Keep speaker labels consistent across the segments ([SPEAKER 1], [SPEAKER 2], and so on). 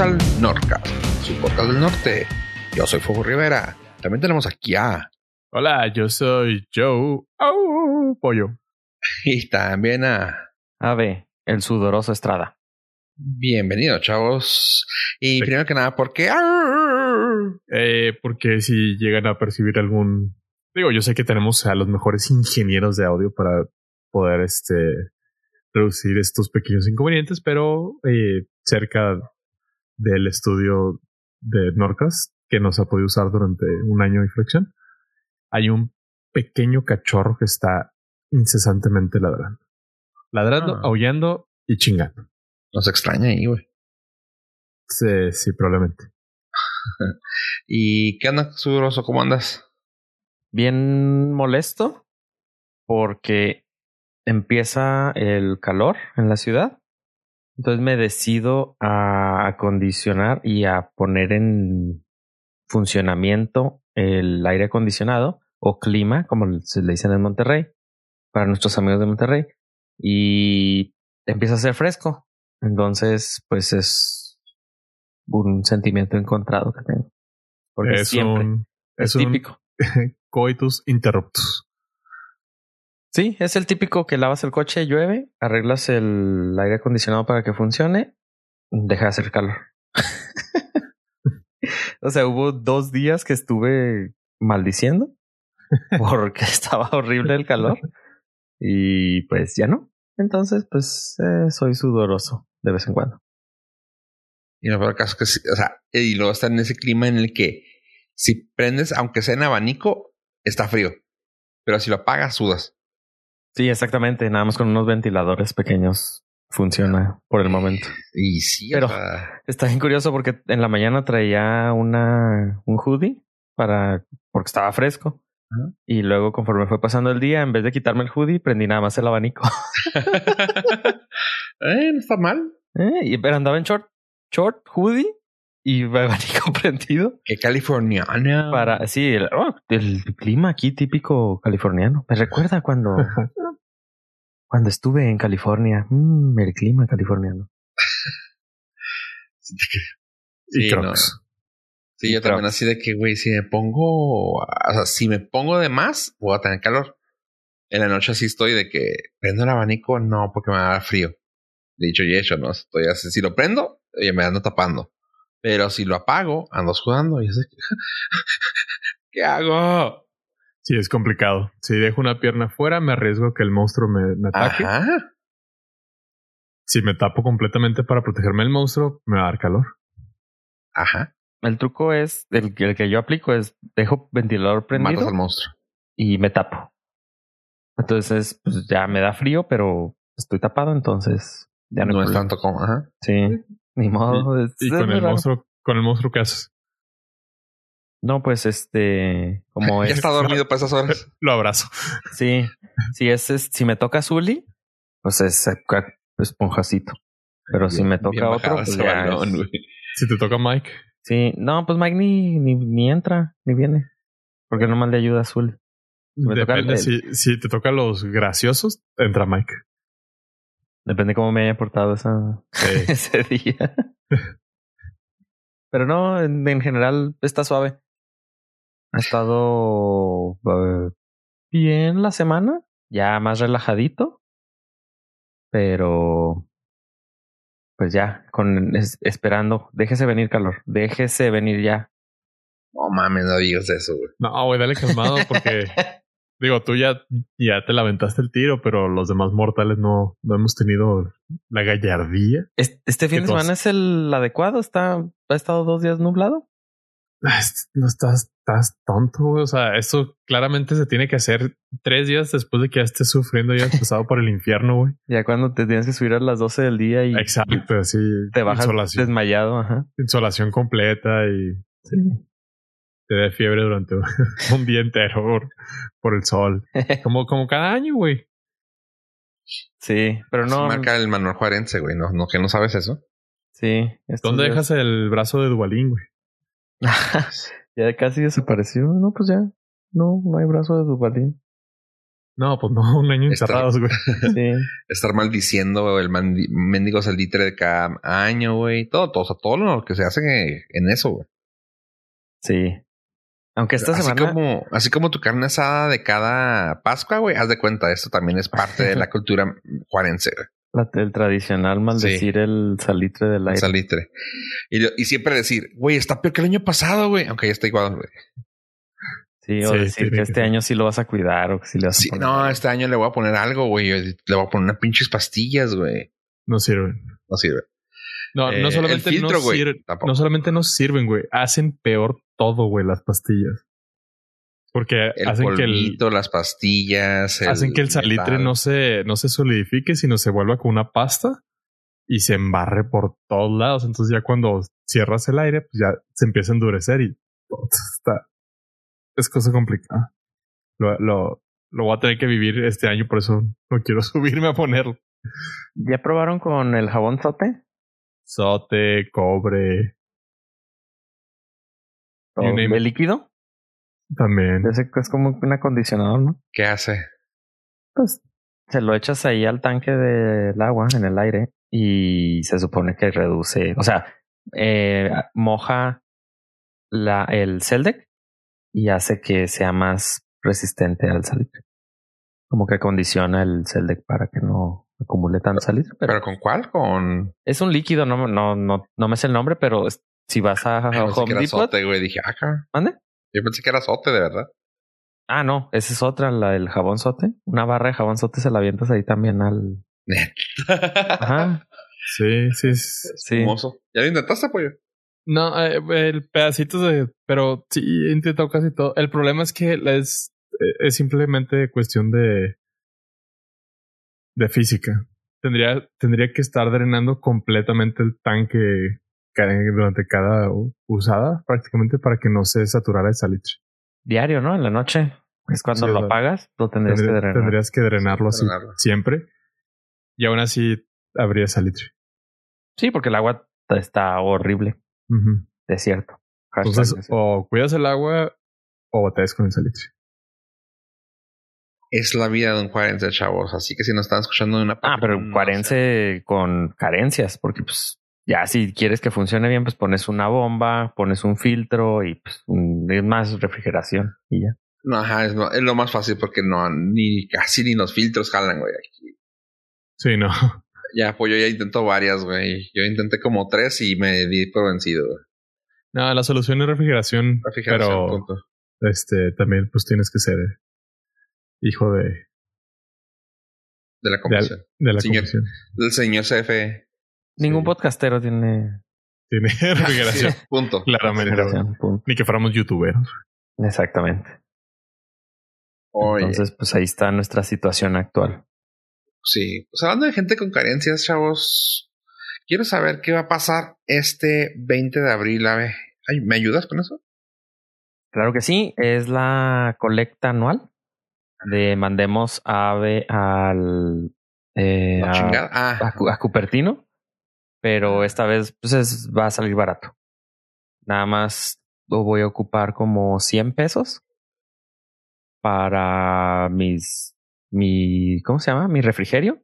[SPEAKER 1] al Nordcast, su podcast del norte. Yo soy Fuego Rivera. También tenemos aquí a.
[SPEAKER 2] Hola, yo soy Joe. ¡Au! Pollo.
[SPEAKER 1] Y también a.
[SPEAKER 3] Ave, el sudoroso Estrada.
[SPEAKER 1] Bienvenido, chavos. Y
[SPEAKER 2] Sí.
[SPEAKER 1] primero que nada, ¿por qué?
[SPEAKER 2] Eh, porque si llegan a percibir algún. Digo, yo sé que tenemos a los mejores ingenieros de audio para poder este reducir estos pequeños inconvenientes, pero eh, cerca del estudio de Norcas, que nos ha podido usar durante un año y flexión, hay un pequeño cachorro que está incesantemente ladrando. Ladrando,
[SPEAKER 1] Ah.
[SPEAKER 2] aullando y chingando.
[SPEAKER 1] Nos extraña ahí, güey.
[SPEAKER 2] Sí, sí, probablemente.
[SPEAKER 1] ¿Y qué onda, sudoroso? ¿Cómo andas?
[SPEAKER 3] Bien molesto porque empieza el calor en la ciudad. Entonces me decido a acondicionar y a poner en funcionamiento el aire acondicionado o clima, como se le dicen en Monterrey, para nuestros amigos de Monterrey. Y empieza a ser fresco. Entonces, pues es un sentimiento encontrado que tengo. Porque
[SPEAKER 2] es
[SPEAKER 3] siempre
[SPEAKER 2] un,
[SPEAKER 3] es,
[SPEAKER 2] es un
[SPEAKER 3] típico.
[SPEAKER 2] coitus interruptus.
[SPEAKER 3] Sí, es el típico que lavas el coche, llueve, arreglas el aire acondicionado para que funcione, deja de hacer calor. o sea, hubo dos días que estuve maldiciendo porque estaba horrible el calor y pues ya no. Entonces, pues eh, soy sudoroso de vez en cuando.
[SPEAKER 1] Y lo peor caso que, sí, o sea, y luego está en ese clima en el que si prendes, aunque sea en abanico, está frío. Pero si lo apagas, sudas.
[SPEAKER 3] Sí, exactamente. Nada más con unos ventiladores pequeños funciona por el momento.
[SPEAKER 1] Y sí,
[SPEAKER 3] Pero- Está bien curioso porque en la mañana traía una un hoodie para porque estaba fresco. Y luego conforme fue pasando el día, en vez de quitarme el hoodie, prendí nada más el abanico.
[SPEAKER 1] eh, no está mal.
[SPEAKER 3] ¿Eh? Y pero andaba en short, short, hoodie y abanico prendido
[SPEAKER 1] Que californiana.
[SPEAKER 3] para sí, el, oh, el clima aquí típico californiano. Me recuerda cuando cuando estuve en California, Mm, el clima californiano.
[SPEAKER 1] Sí.
[SPEAKER 2] Y
[SPEAKER 1] no. Sí, yo también así de que, güey, si me pongo, o sea, si me pongo de más, voy a tener calor. En la noche así estoy de que prendo el abanico, no, porque me va a dar frío. Dicho y hecho, ¿no? Estoy así, si lo prendo, oye, me ando tapando. Pero si lo apago, ando sudando y es ¿qué hago?
[SPEAKER 2] Sí, es complicado. Si dejo una pierna fuera, me arriesgo a que el monstruo me, me ataque.
[SPEAKER 1] Ajá.
[SPEAKER 2] Si me tapo completamente para protegerme del monstruo, me va a dar calor.
[SPEAKER 1] Ajá.
[SPEAKER 3] El truco es, el, el que yo aplico es, dejo ventilador prendido
[SPEAKER 1] Matas al monstruo.
[SPEAKER 3] y me tapo. Entonces, pues ya me da frío, pero estoy tapado, entonces ya no,
[SPEAKER 1] No es tanto como, ajá.
[SPEAKER 3] Sí, ni modo. es-
[SPEAKER 2] Y
[SPEAKER 3] es
[SPEAKER 2] con el
[SPEAKER 3] raro.
[SPEAKER 2] monstruo, con el monstruo que haces,
[SPEAKER 3] No, pues este, como
[SPEAKER 1] Ya
[SPEAKER 3] es.
[SPEAKER 1] está dormido para esas horas.
[SPEAKER 2] lo abrazo.
[SPEAKER 3] Sí, si es, es- si me toca Zully, pues es esponjacito. Pero si me toca otro, pues
[SPEAKER 1] ese
[SPEAKER 3] ya
[SPEAKER 1] balón,
[SPEAKER 3] es-
[SPEAKER 1] güey.
[SPEAKER 2] Si te toca Mike,
[SPEAKER 3] Sí, no, pues Mike ni, ni, ni entra, ni viene. Porque nomás le ayuda a Zully.
[SPEAKER 2] depende.
[SPEAKER 3] el-
[SPEAKER 2] Si, si te toca los graciosos, entra Mike.
[SPEAKER 3] Depende cómo me haya portado esa,
[SPEAKER 2] Sí.
[SPEAKER 3] ese día. Pero no, en, en general está suave. Ha estado bien la semana, ya más relajadito. Pero pues ya, con es- esperando, déjese venir calor, déjese venir ya.
[SPEAKER 1] No mames, no digas eso, güey.
[SPEAKER 2] No, güey, dale calmado porque digo, tú ya, ya te la aventaste el tiro, pero los demás mortales no, no hemos tenido la gallardía.
[SPEAKER 3] Es- Este fin
[SPEAKER 2] ¿Qué
[SPEAKER 3] de semana es el adecuado, está, ha estado dos días nublado.
[SPEAKER 2] Ah, No estás, estás tonto, güey. O sea, eso claramente se tiene que hacer tres días después de que ya estés sufriendo y hayas pasado por el infierno, güey.
[SPEAKER 3] Ya cuando te tienes que subir a las 12 del día y
[SPEAKER 2] Exacto, así.
[SPEAKER 3] te bajas
[SPEAKER 2] insolación,
[SPEAKER 3] desmayado, ajá.
[SPEAKER 2] insolación completa y
[SPEAKER 3] Sí.
[SPEAKER 2] Te da fiebre durante un día entero por, por el sol. Como, como cada año, güey.
[SPEAKER 3] Sí, pero
[SPEAKER 1] No.
[SPEAKER 3] no.
[SPEAKER 1] marca el Manuel Juarense, güey. No, no, que no sabes eso.
[SPEAKER 3] Sí.
[SPEAKER 2] ¿Dónde
[SPEAKER 3] días-
[SPEAKER 2] dejas el brazo de Dualín, güey?
[SPEAKER 3] ya casi desapareció. No, pues ya. No, no hay brazo de Duvalín.
[SPEAKER 2] No, pues no, un año encerrados, güey.
[SPEAKER 3] Sí.
[SPEAKER 1] Estar maldiciendo el mendigo salitre de cada año, güey. Todo, todo, o sea, todo lo que se hace en eso, güey.
[SPEAKER 3] Sí. Aunque esta
[SPEAKER 1] así
[SPEAKER 3] semana.
[SPEAKER 1] como, así como tu carne asada de cada Pascua, güey, haz de cuenta, esto también es parte de la cultura juarense,
[SPEAKER 3] la- el tradicional maldecir el salitre del
[SPEAKER 1] el
[SPEAKER 3] aire.
[SPEAKER 1] salitre. Y, siempre decir, güey, está peor que el año pasado, güey, aunque ya está igual, güey.
[SPEAKER 3] Sí, o
[SPEAKER 2] Sí,
[SPEAKER 3] decir que
[SPEAKER 2] que
[SPEAKER 3] este año sí lo vas a cuidar o que sí le vas a
[SPEAKER 1] Sí,
[SPEAKER 3] poner.
[SPEAKER 1] no, este año le voy a poner algo, güey. Le voy a poner unas pinches pastillas, güey.
[SPEAKER 2] No sirven.
[SPEAKER 1] No sirve.
[SPEAKER 2] No,
[SPEAKER 1] Eh,
[SPEAKER 2] no solamente
[SPEAKER 1] el filtro,
[SPEAKER 2] no
[SPEAKER 1] tampoco.
[SPEAKER 2] No solamente no sirven, güey. Hacen peor todo, güey, las pastillas. Porque
[SPEAKER 1] El
[SPEAKER 2] hacen que el,
[SPEAKER 1] las pastillas.
[SPEAKER 2] hacen que el salitre
[SPEAKER 1] metal.
[SPEAKER 2] no se, no se solidifique, sino se vuelva con una pasta y se embarre por todos lados. Entonces ya cuando cierras el aire, pues ya se empieza a endurecer y todo está, es cosa complicada. Lo, lo, lo voy a tener que vivir este año, por eso no quiero subirme a ponerlo.
[SPEAKER 3] ¿Ya probaron con el jabón sote?
[SPEAKER 2] Sote, cobre,
[SPEAKER 3] ¿O
[SPEAKER 2] You name
[SPEAKER 3] ¿De
[SPEAKER 2] it.
[SPEAKER 3] líquido?
[SPEAKER 2] también.
[SPEAKER 3] Ese es como un acondicionador, ¿no?
[SPEAKER 1] ¿Qué hace?
[SPEAKER 3] Pues se lo echas ahí al tanque del agua en el aire y se supone que reduce, o sea, eh, moja la, el Celdec y hace que sea más resistente al salitre. Como que condiciona el Celdec para que no acumule tanto salitre. Pero
[SPEAKER 1] ¿Pero con cuál? Con.
[SPEAKER 3] es un líquido, no, no, no, no me sé el nombre, pero es- si vas a
[SPEAKER 1] pensé que
[SPEAKER 3] Home
[SPEAKER 1] era
[SPEAKER 3] Depot,
[SPEAKER 1] sote, güey. Dije, ah, cabrón.
[SPEAKER 3] ¿mande?
[SPEAKER 1] Yo pensé que era sote, de verdad.
[SPEAKER 3] Ah, no, esa es otra, la del jabón sote. Una barra de jabón sote se la avientas ahí también al. Ajá.
[SPEAKER 2] Sí, sí. es-
[SPEAKER 3] Sí.
[SPEAKER 1] Hermoso. ¿Ya lo intentaste, pollo?
[SPEAKER 2] No, eh, el pedacito de, pero sí he intentado casi todo. El problema es que es, eh, es simplemente cuestión de, de física. Tendría, tendría que estar drenando completamente el tanque durante cada usada, prácticamente para que no se saturara el salitre.
[SPEAKER 3] Diario, ¿no? En la noche. Es cuando
[SPEAKER 2] Sí,
[SPEAKER 3] lo apagas, lo tendrías
[SPEAKER 2] Tendría-
[SPEAKER 3] que drenar.
[SPEAKER 2] tendrías que drenarlo así
[SPEAKER 1] Drenarlo.
[SPEAKER 2] siempre. Y aún así habría salitre.
[SPEAKER 3] Sí, porque el agua está horrible.
[SPEAKER 2] Ujú.
[SPEAKER 3] Desierto. Hashtag
[SPEAKER 2] Entonces,
[SPEAKER 3] desierto.
[SPEAKER 2] o cuidas el agua o batallas con el salitre.
[SPEAKER 1] Es la vida de un cuarenta, chavos. Así que si nos están escuchando de una
[SPEAKER 3] ah, pero
[SPEAKER 1] no
[SPEAKER 3] cuarense con carencias, porque pues ya si quieres que funcione bien, pues pones una bomba, pones un filtro y pues un- es más refrigeración y ya.
[SPEAKER 1] No, ajá, es, lo- es lo más fácil porque no, ni casi ni los filtros jalan, güey. Aquí.
[SPEAKER 2] Sí, no.
[SPEAKER 1] Ya, pues yo ya intento varias, güey. Yo intenté como tres y me di por vencido, güey.
[SPEAKER 2] No, la solución es refrigeración,
[SPEAKER 1] Refrigeración,
[SPEAKER 2] pero
[SPEAKER 1] punto.
[SPEAKER 2] este también pues tienes que ser hijo de,
[SPEAKER 1] De la conversión.
[SPEAKER 2] de la
[SPEAKER 1] Señor.
[SPEAKER 2] comisión.
[SPEAKER 1] Del señor CFE.
[SPEAKER 3] Ningún
[SPEAKER 2] Sí.
[SPEAKER 3] podcastero tiene
[SPEAKER 2] Tiene refrigeración,
[SPEAKER 1] Sí, punto.
[SPEAKER 2] claramente.
[SPEAKER 3] refrigeración. punto.
[SPEAKER 2] Ni que fuéramos youtuberos.
[SPEAKER 3] Exactamente.
[SPEAKER 1] Oye,
[SPEAKER 3] Entonces, pues ahí está nuestra situación actual.
[SPEAKER 1] sí. Pues hablando de gente con carencias, chavos. Quiero saber qué va a pasar este 20 de abril. A ver, ay, ¿me ayudas con eso?
[SPEAKER 3] Claro que sí, es la colecta anual de mandemos ave al eh, a, a
[SPEAKER 1] Ah,
[SPEAKER 3] a Cupertino, pero esta vez pues es- va a salir barato. Nada más lo voy a ocupar como 100 pesos para mis mi ¿cómo se llama? mi refrigerio.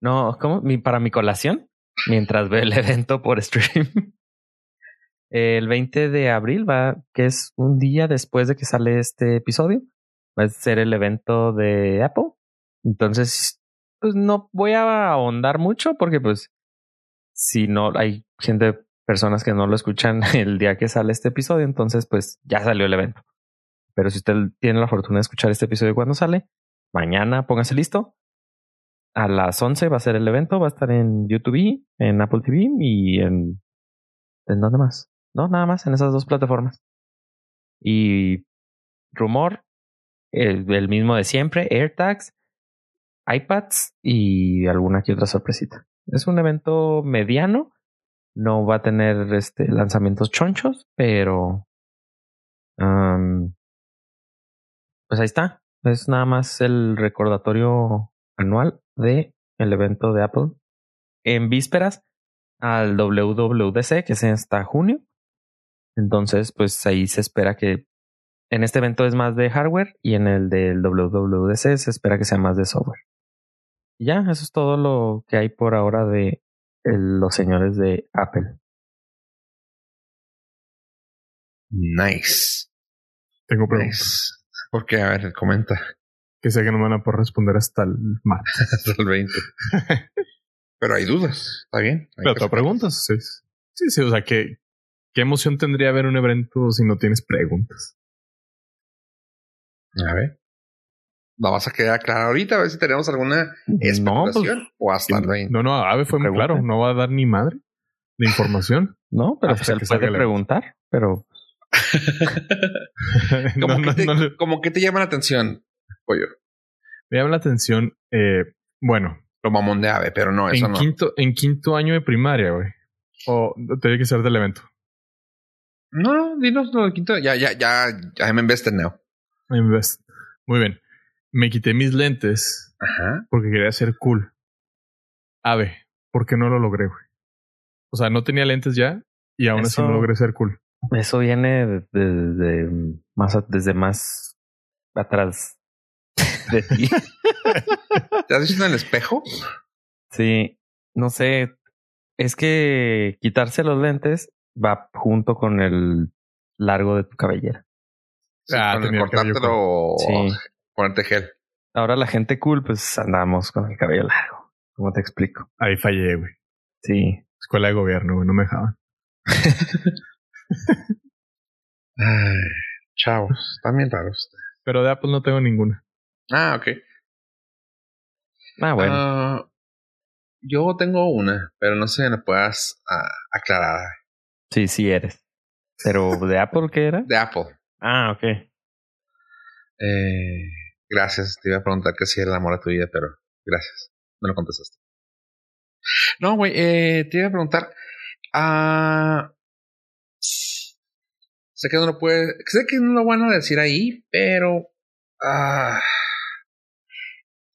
[SPEAKER 3] No, ¿cómo? Mi, para mi colación mientras veo el evento por stream. El 20 de abril va, que es un día después de que sale este episodio, va a ser el evento de Apple. Entonces, pues no voy a ahondar mucho porque pues si no hay gente, personas que no lo escuchan el día que sale este episodio, entonces pues ya salió el evento. Pero si usted tiene la fortuna de escuchar este episodio cuando sale, mañana póngase listo. A las 11 va a ser el evento, va a estar en YouTube, en Apple TV y en... ¿En dónde más? No, nada más, en esas dos plataformas. Y rumor, el, mismo de siempre, AirTags, iPads y alguna que otra sorpresita. Es un evento mediano, no va a tener este lanzamientos chonchos, pero pues ahí está. Es nada más el recordatorio anual de el evento de Apple en vísperas al WWDC que es hasta junio. Entonces, pues ahí se espera que en este evento es más de hardware y en el del WWDC se espera que sea más de software. Y ya, eso es todo lo que hay por ahora de el- los señores de Apple.
[SPEAKER 1] Nice.
[SPEAKER 2] Tengo preguntas
[SPEAKER 1] Nice. Porque, a ver, comenta.
[SPEAKER 2] que sé que no me van a poder responder hasta el martes.
[SPEAKER 1] Hasta el 20. Pero hay dudas. Está bien. Hay
[SPEAKER 2] Pero te preguntas, sí. Sí, sí, o sea, ¿qué, qué emoción tendría ver un evento si no tienes preguntas?
[SPEAKER 1] A ver. ¿La vas a quedar clara ahorita? A ver si tenemos alguna
[SPEAKER 3] No, pues,
[SPEAKER 1] especulación. o hasta el 20.
[SPEAKER 2] No, no, Ave fue muy claro, no va a dar ni madre de información.
[SPEAKER 3] no, pero
[SPEAKER 2] Hasta
[SPEAKER 3] pues
[SPEAKER 2] salga
[SPEAKER 3] puede preguntar, pero
[SPEAKER 2] no,
[SPEAKER 1] ¿Cómo,
[SPEAKER 2] no,
[SPEAKER 1] que
[SPEAKER 2] no
[SPEAKER 1] como que te llama la atención, pollo?
[SPEAKER 2] me llama la atención. eh, bueno,
[SPEAKER 1] Lo mamón de ave, pero no, eso
[SPEAKER 2] en
[SPEAKER 1] no.
[SPEAKER 2] quinto, en quinto año de primaria, güey. O tenía que ser del evento.
[SPEAKER 1] No, dinos lo del quinto. Ya, ya, ya, ya me invested now.
[SPEAKER 2] Muy bien. Me quité mis lentes
[SPEAKER 1] Ajá.
[SPEAKER 2] porque quería ser cool. Ave, ¿por qué no lo logré, güey? O sea, no tenía lentes ya y aún así no logré ser cool.
[SPEAKER 3] eso viene de- de- de más a- desde más atrás de ti.
[SPEAKER 1] ¿Te has visto en el espejo?
[SPEAKER 3] Sí, no sé. Es que quitarse los lentes va junto con el largo de tu cabellera.
[SPEAKER 1] Sí,
[SPEAKER 2] Ah,
[SPEAKER 1] con el cortártelo o
[SPEAKER 3] Sí.
[SPEAKER 1] ponerte gel.
[SPEAKER 3] Ahora la gente cool, pues andamos con el cabello largo. ¿Cómo te explico?
[SPEAKER 2] Ahí fallé, güey.
[SPEAKER 3] Sí.
[SPEAKER 2] Escuela de gobierno, güey, no me dejaban.
[SPEAKER 1] Ay, chavos, están bien raros.
[SPEAKER 2] Pero de Apple no tengo ninguna.
[SPEAKER 1] Ah, ok.
[SPEAKER 3] Ah, bueno.
[SPEAKER 1] Ah, yo tengo una, pero no sé si me puedas ah, aclarar.
[SPEAKER 3] Sí, sí eres. Pero de Apple, ¿qué era?
[SPEAKER 1] De Apple.
[SPEAKER 3] Ah, ok.
[SPEAKER 1] Eh, gracias. Te iba a preguntar que si era el amor de tu vida, pero gracias. No lo contestaste. No, güey, eh, te iba a preguntar. Ah, sé que no lo puede. Sé que no lo van a decir ahí, pero. ah,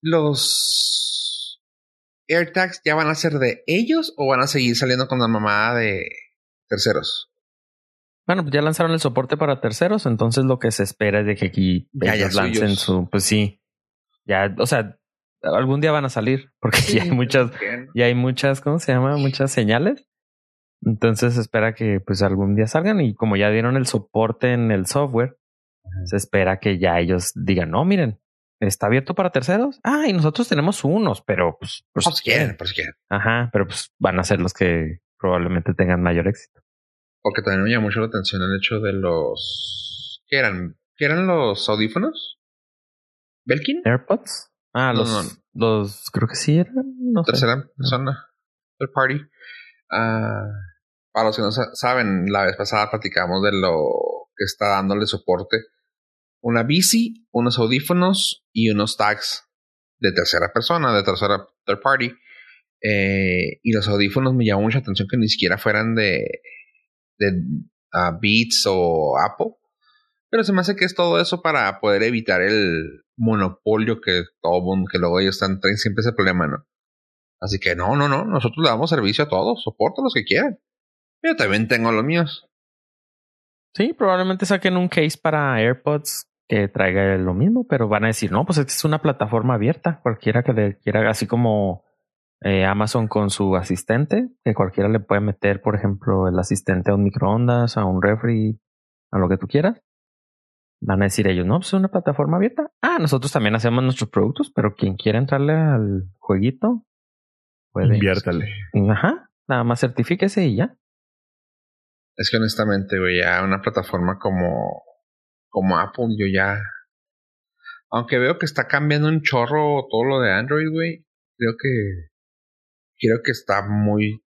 [SPEAKER 1] los AirTags ya van a ser de ellos o van a seguir saliendo con la mamada de terceros.
[SPEAKER 3] Bueno, pues ya lanzaron el soporte para terceros, entonces lo que se espera es de que aquí
[SPEAKER 1] Ya,
[SPEAKER 3] ellos
[SPEAKER 1] ya
[SPEAKER 3] lancen
[SPEAKER 1] suyos.
[SPEAKER 3] su, pues sí, ya, o sea, algún día van a salir, porque ya hay muchas, ya hay muchas, ¿cómo se llama? Muchas señales. Entonces se espera que pues algún día salgan y como ya dieron el soporte en el software, se espera que ya ellos digan, no, miren, está abierto para terceros. Ah, y nosotros tenemos unos, pero pues, pues
[SPEAKER 1] Por si quieren, por si quieren.
[SPEAKER 3] Ajá, pero pues van a ser los que probablemente tengan mayor éxito.
[SPEAKER 1] Porque también me llamó mucho la atención el hecho de los. ¿Qué eran? ¿Qué eran los audífonos? ¿Belkin?
[SPEAKER 3] AirPods. Ah,
[SPEAKER 1] No,
[SPEAKER 3] los,
[SPEAKER 1] no.
[SPEAKER 3] los, creo que sí eran, no sé.
[SPEAKER 1] Tercera persona. Third party. Ah, para los que no sa- saben, la vez pasada platicamos de lo que está dándole soporte. Una bici, unos audífonos y unos tags de tercera persona, de tercera third party. Eh, y los audífonos me llamó mucha atención que ni siquiera fueran de, de ah, Beats o Apple. Pero se me hace que es todo eso para poder evitar el monopolio que todo mundo, que luego ellos están, traen siempre ese problema, ¿no? Así que no, no, no, nosotros le damos servicio a todos, soporta los que quieran. Yo también tengo los míos.
[SPEAKER 3] Sí, probablemente saquen un case para AirPods que traiga lo mismo, pero van a decir, no, pues esta es una plataforma abierta, cualquiera que le quiera, así como eh, Amazon con su asistente, que cualquiera le puede meter, por ejemplo, el asistente a un microondas, a un refri, a lo que tú quieras. Van a decir ellos, no, pues es una plataforma abierta. Ah, nosotros también hacemos nuestros productos, pero quien quiera entrarle al jueguito, puede.
[SPEAKER 2] Inviértale.
[SPEAKER 3] Ajá, nada más certifíquese y ya.
[SPEAKER 1] Es que honestamente, güey, ya una plataforma como, como Apple, yo ya. Aunque veo que está cambiando un chorro todo lo de Android, güey, creo que. Creo que está muy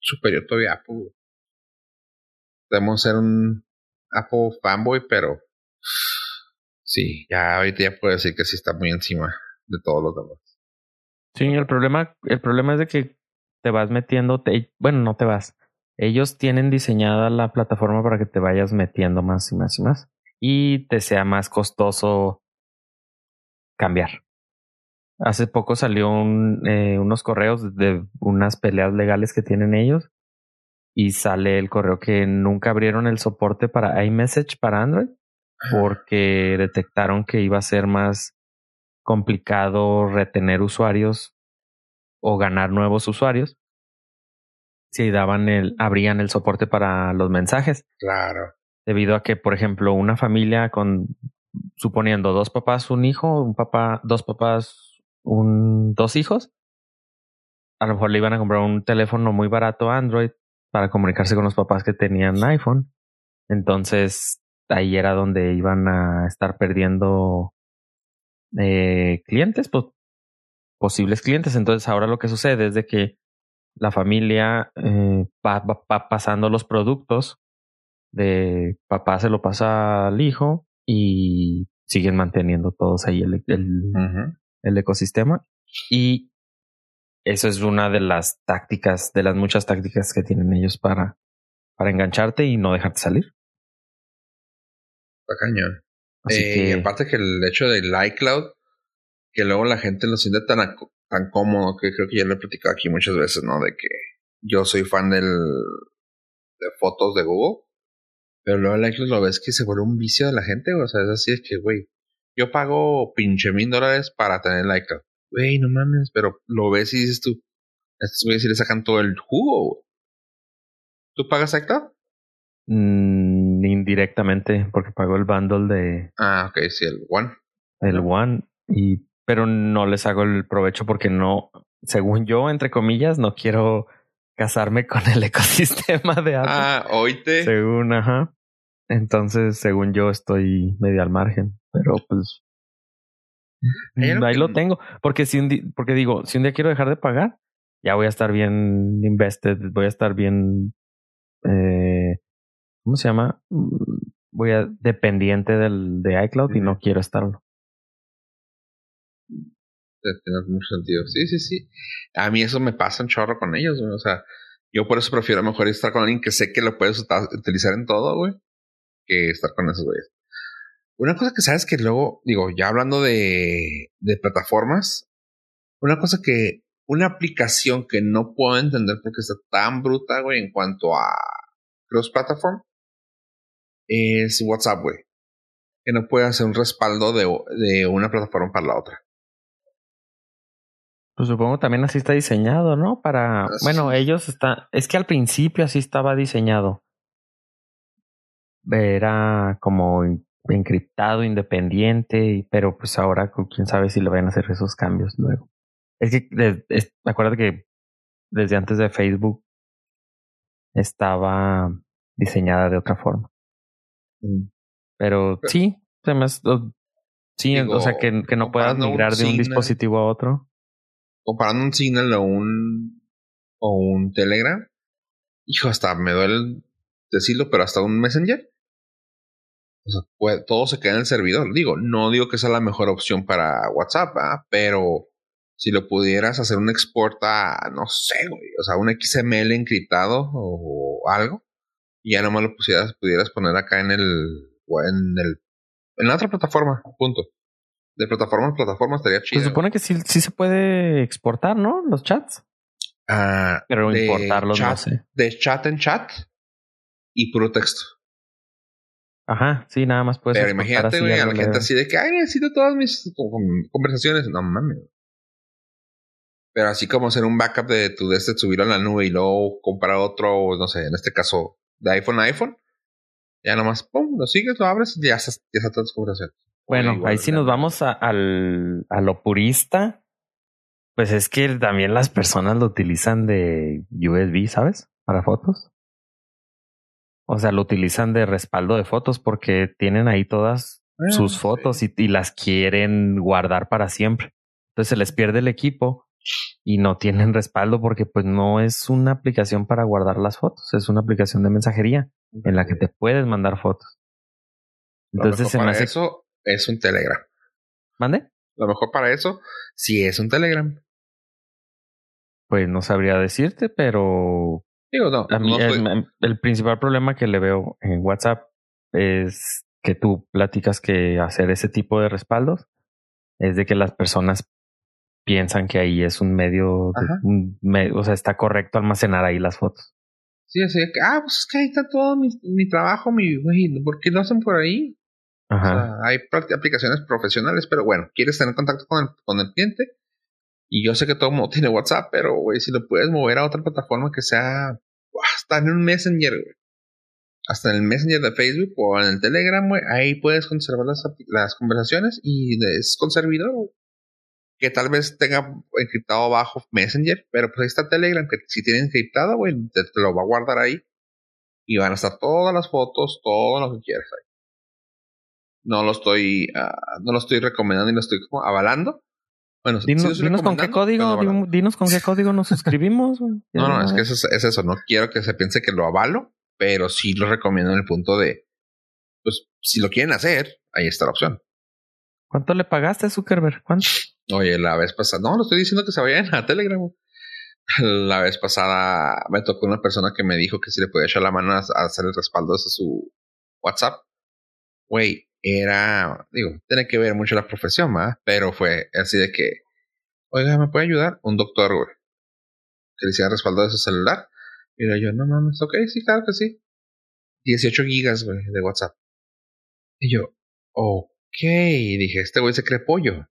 [SPEAKER 1] superior todavía a Apple. Debemos ser un Apple fanboy, pero. Sí, ya ahorita ya puedo decir que sí está muy encima de todos los demás.
[SPEAKER 3] Sí, el problema, el problema es de que te vas metiendo, bueno, no te vas. Ellos tienen diseñada la plataforma para que te vayas metiendo más y más y más. Y te sea más costoso cambiar. Hace poco salió un, eh, unos correos de unas peleas legales que tienen ellos. Y sale el correo que nunca abrieron el soporte para iMessage para Android. porque detectaron que iba a ser más complicado retener usuarios o ganar nuevos usuarios si daban el, abrían el soporte para los mensajes.
[SPEAKER 1] Claro.
[SPEAKER 3] Debido a que, por ejemplo, una familia con, suponiendo dos papás, un hijo, un papá, dos papás, un, dos hijos, a lo mejor le iban a comprar un teléfono muy barato Android para comunicarse con los papás que tenían iPhone. Entonces, ahí era donde iban a estar perdiendo eh, clientes, pues, posibles clientes. Entonces, ahora lo que sucede es de que la familia eh, va, pasando los productos de papá se lo pasa al hijo y siguen manteniendo todos ahí el, el, ecosistema. Y eso es una de las tácticas, de las muchas tácticas que tienen ellos para, para engancharte y no dejarte salir.
[SPEAKER 1] Está cañón. Eh, aparte que el hecho del iCloud, que luego la gente lo siente tan tan cómodo que creo que ya lo he platicado aquí muchas veces, ¿no? De que yo soy fan del de fotos de Google, pero luego el iCloud lo ves que se vuelve un vicio de la gente, o sea, es así, es que, güey, yo pago pinche mil dólares para tener el iCloud. Güey, no mames, pero lo ves y dices tú, estos güeyes sí le sacan todo el jugo. ¿Tú pagas iCloud?
[SPEAKER 3] Mm, indirectamente, porque pago el bundle de...
[SPEAKER 1] Ah, ok, sí, el One.
[SPEAKER 3] El One. Y pero no les hago el provecho porque no, según yo, entre comillas, no quiero casarme con el ecosistema de Apple.
[SPEAKER 1] Ah, oíte.
[SPEAKER 3] Según, ajá. Entonces, según yo, estoy medio al margen, pero pues ahí lo tengo. Porque si un porque digo, si un día quiero dejar de pagar, ya voy a estar bien invested, voy a estar bien, eh, ¿cómo se llama? Voy a dependiente del de iCloud y no quiero estarlo
[SPEAKER 1] tener mucho sentido. Sí, sí, sí. A mí eso me pasa un chorro con ellos, güey. O sea, yo por eso prefiero mejor estar con alguien que sé que lo puedes utilizar en todo, güey, que estar con esos güeyes. Una cosa que sabes que luego, digo, ya hablando de, de plataformas, una cosa que, una aplicación que no puedo entender porque está tan bruta, güey, en cuanto a cross platform, es WhatsApp, güey. Que no puede hacer un respaldo de, de una plataforma para la otra.
[SPEAKER 3] Pues supongo también así está diseñado, ¿no? Para, ah, bueno, ellos están, es que al principio así estaba diseñado. Era como encriptado, independiente, pero pues ahora quién sabe si le van a hacer esos cambios luego. Es que, es, acuérdate que desde antes de Facebook estaba diseñada de otra forma. Mm. Pero, sí, además, sí, o sea, que, que no puedas migrar de un dispositivo a otro
[SPEAKER 1] comparando un Signal o un, o un Telegram, hijo, hasta me duele decirlo, pero hasta un Messenger. O sea, todo se queda en el servidor. Digo, no digo que sea la mejor opción para WhatsApp, pero si lo pudieras hacer un export a, no sé, güey, o sea, un XML encriptado o algo, y ya nomás lo pusieras, pudieras poner acá en el, en el, en la otra plataforma, punto de plataforma a plataforma estaría chido.
[SPEAKER 3] Se supone que sí, sí se puede exportar, ¿no? Los chats.
[SPEAKER 1] Ah,
[SPEAKER 3] Pero importarlos no sé.
[SPEAKER 1] De chat en chat y puro texto.
[SPEAKER 3] Ajá, sí, nada más puedes.
[SPEAKER 1] Pero imagínate, güey, a la gente así de que, ay, necesito todas mis conversaciones. No mames. Pero así como hacer un backup de tu de este, subirlo a la nube y luego comprar otro, no sé, en este caso, de iPhone a iPhone. Ya nomás, pum, lo sigues, lo abres y ya estás, ya están todas conversaciones.
[SPEAKER 3] Bueno, ahí si nos vamos a, al, a lo purista, pues es que también las personas lo utilizan de USB, ¿sabes? Para fotos. O sea, lo utilizan de respaldo de fotos porque tienen ahí todas ah, sus fotos y, y, las quieren guardar para siempre. Entonces se les pierde el equipo y no tienen respaldo porque pues no es una aplicación para guardar las fotos, es una aplicación de mensajería en la que te puedes mandar fotos.
[SPEAKER 1] Entonces se me hace... eso es un Telegram.
[SPEAKER 3] ¿Mande?
[SPEAKER 1] Lo mejor para eso, sí es un Telegram.
[SPEAKER 3] Pues no sabría decirte, pero.
[SPEAKER 1] Digo, no.
[SPEAKER 3] el, principal problema que le veo en WhatsApp es que tú platicas que hacer ese tipo de respaldos es de que las personas piensan que ahí es un medio, un o sea, está correcto almacenar ahí las fotos.
[SPEAKER 1] Sí, así que, ah, pues es que ahí está todo mi, mi trabajo, mi, güey, ¿por qué lo hacen por ahí? hay aplicaciones profesionales, pero bueno, quieres tener contacto con el, con el cliente. Y yo sé que todo el mundo tiene WhatsApp, pero güey, si lo puedes mover a otra plataforma que sea hasta en un Messenger. Hasta en el Messenger de Facebook o en el Telegram, güey, ahí puedes conservar las, las conversaciones y es con servidor, que tal vez tenga encriptado bajo Messenger, pero pues ahí está Telegram, que si tiene encriptado, güey, te, lo va a guardar ahí. Y van a estar todas las fotos, todo lo que quieras ahí. No lo estoy, uh, no lo estoy recomendando y lo estoy como avalando.
[SPEAKER 3] Bueno, dinos, con qué código, dinos con qué código nos suscribimos.
[SPEAKER 1] no, no, es que eso es, eso. No quiero que se piense que lo avalo, pero sí lo recomiendo en el punto de, pues, si lo quieren hacer, ahí está la opción.
[SPEAKER 3] ¿Cuánto le pagaste a Zuckerberg? ¿Cuánto?
[SPEAKER 1] Oye, la vez pasada, no, lo estoy diciendo que se vayan a Telegram. La vez pasada me tocó una persona que me dijo que si le podía echar la mano a, hacer el respaldo de su WhatsApp. Güey, era, digo, tiene que ver mucho la profesión, ¿verdad? Pero fue así de que, oiga, ¿me puede ayudar? Un doctor, güey, que le hiciera respaldo de su celular. Y yo, no, no, no, ok, sí, claro que sí. 18 gigas, güey, de WhatsApp. Y yo, ok, dije, este güey se cree pollo.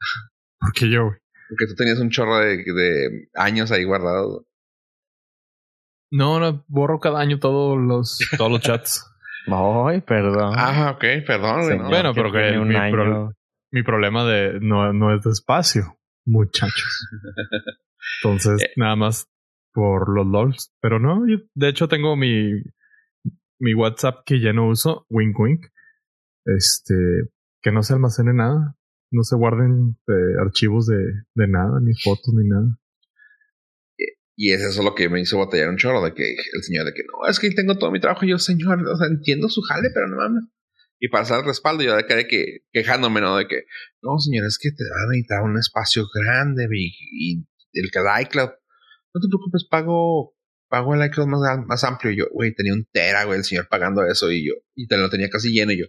[SPEAKER 2] ¿Por qué yo, güey?
[SPEAKER 1] Porque tú tenías un chorro de, de años ahí guardados.
[SPEAKER 2] No, no, borro cada año todos los, todos los chats.
[SPEAKER 3] Ay, perdón.
[SPEAKER 1] Ah, ok, perdón.
[SPEAKER 2] Bueno, pero que mi, mi, problema de no, no es de espacio, muchachos. Entonces, eh. nada más por los LOLs. Pero no, yo, de hecho tengo mi, mi WhatsApp que ya no uso, wink wink. Este, que no se almacene nada no se guarden eh, archivos de, de, nada, ni fotos, ni nada.
[SPEAKER 1] Y es eso lo que me hizo batallar un chorro, de que el señor de que no, es que tengo todo mi trabajo, y yo, señor, o sea, entiendo su jale, pero no mames. Y hacer el respaldo, yo de que quejándome, ¿no? De que, no, señor, es que te va a necesitar un espacio grande y, el que da iCloud, no te preocupes, pago, pago el iCloud más, más amplio. Y yo, güey, tenía un tera, güey, el señor pagando eso y yo, y te lo tenía casi lleno y yo,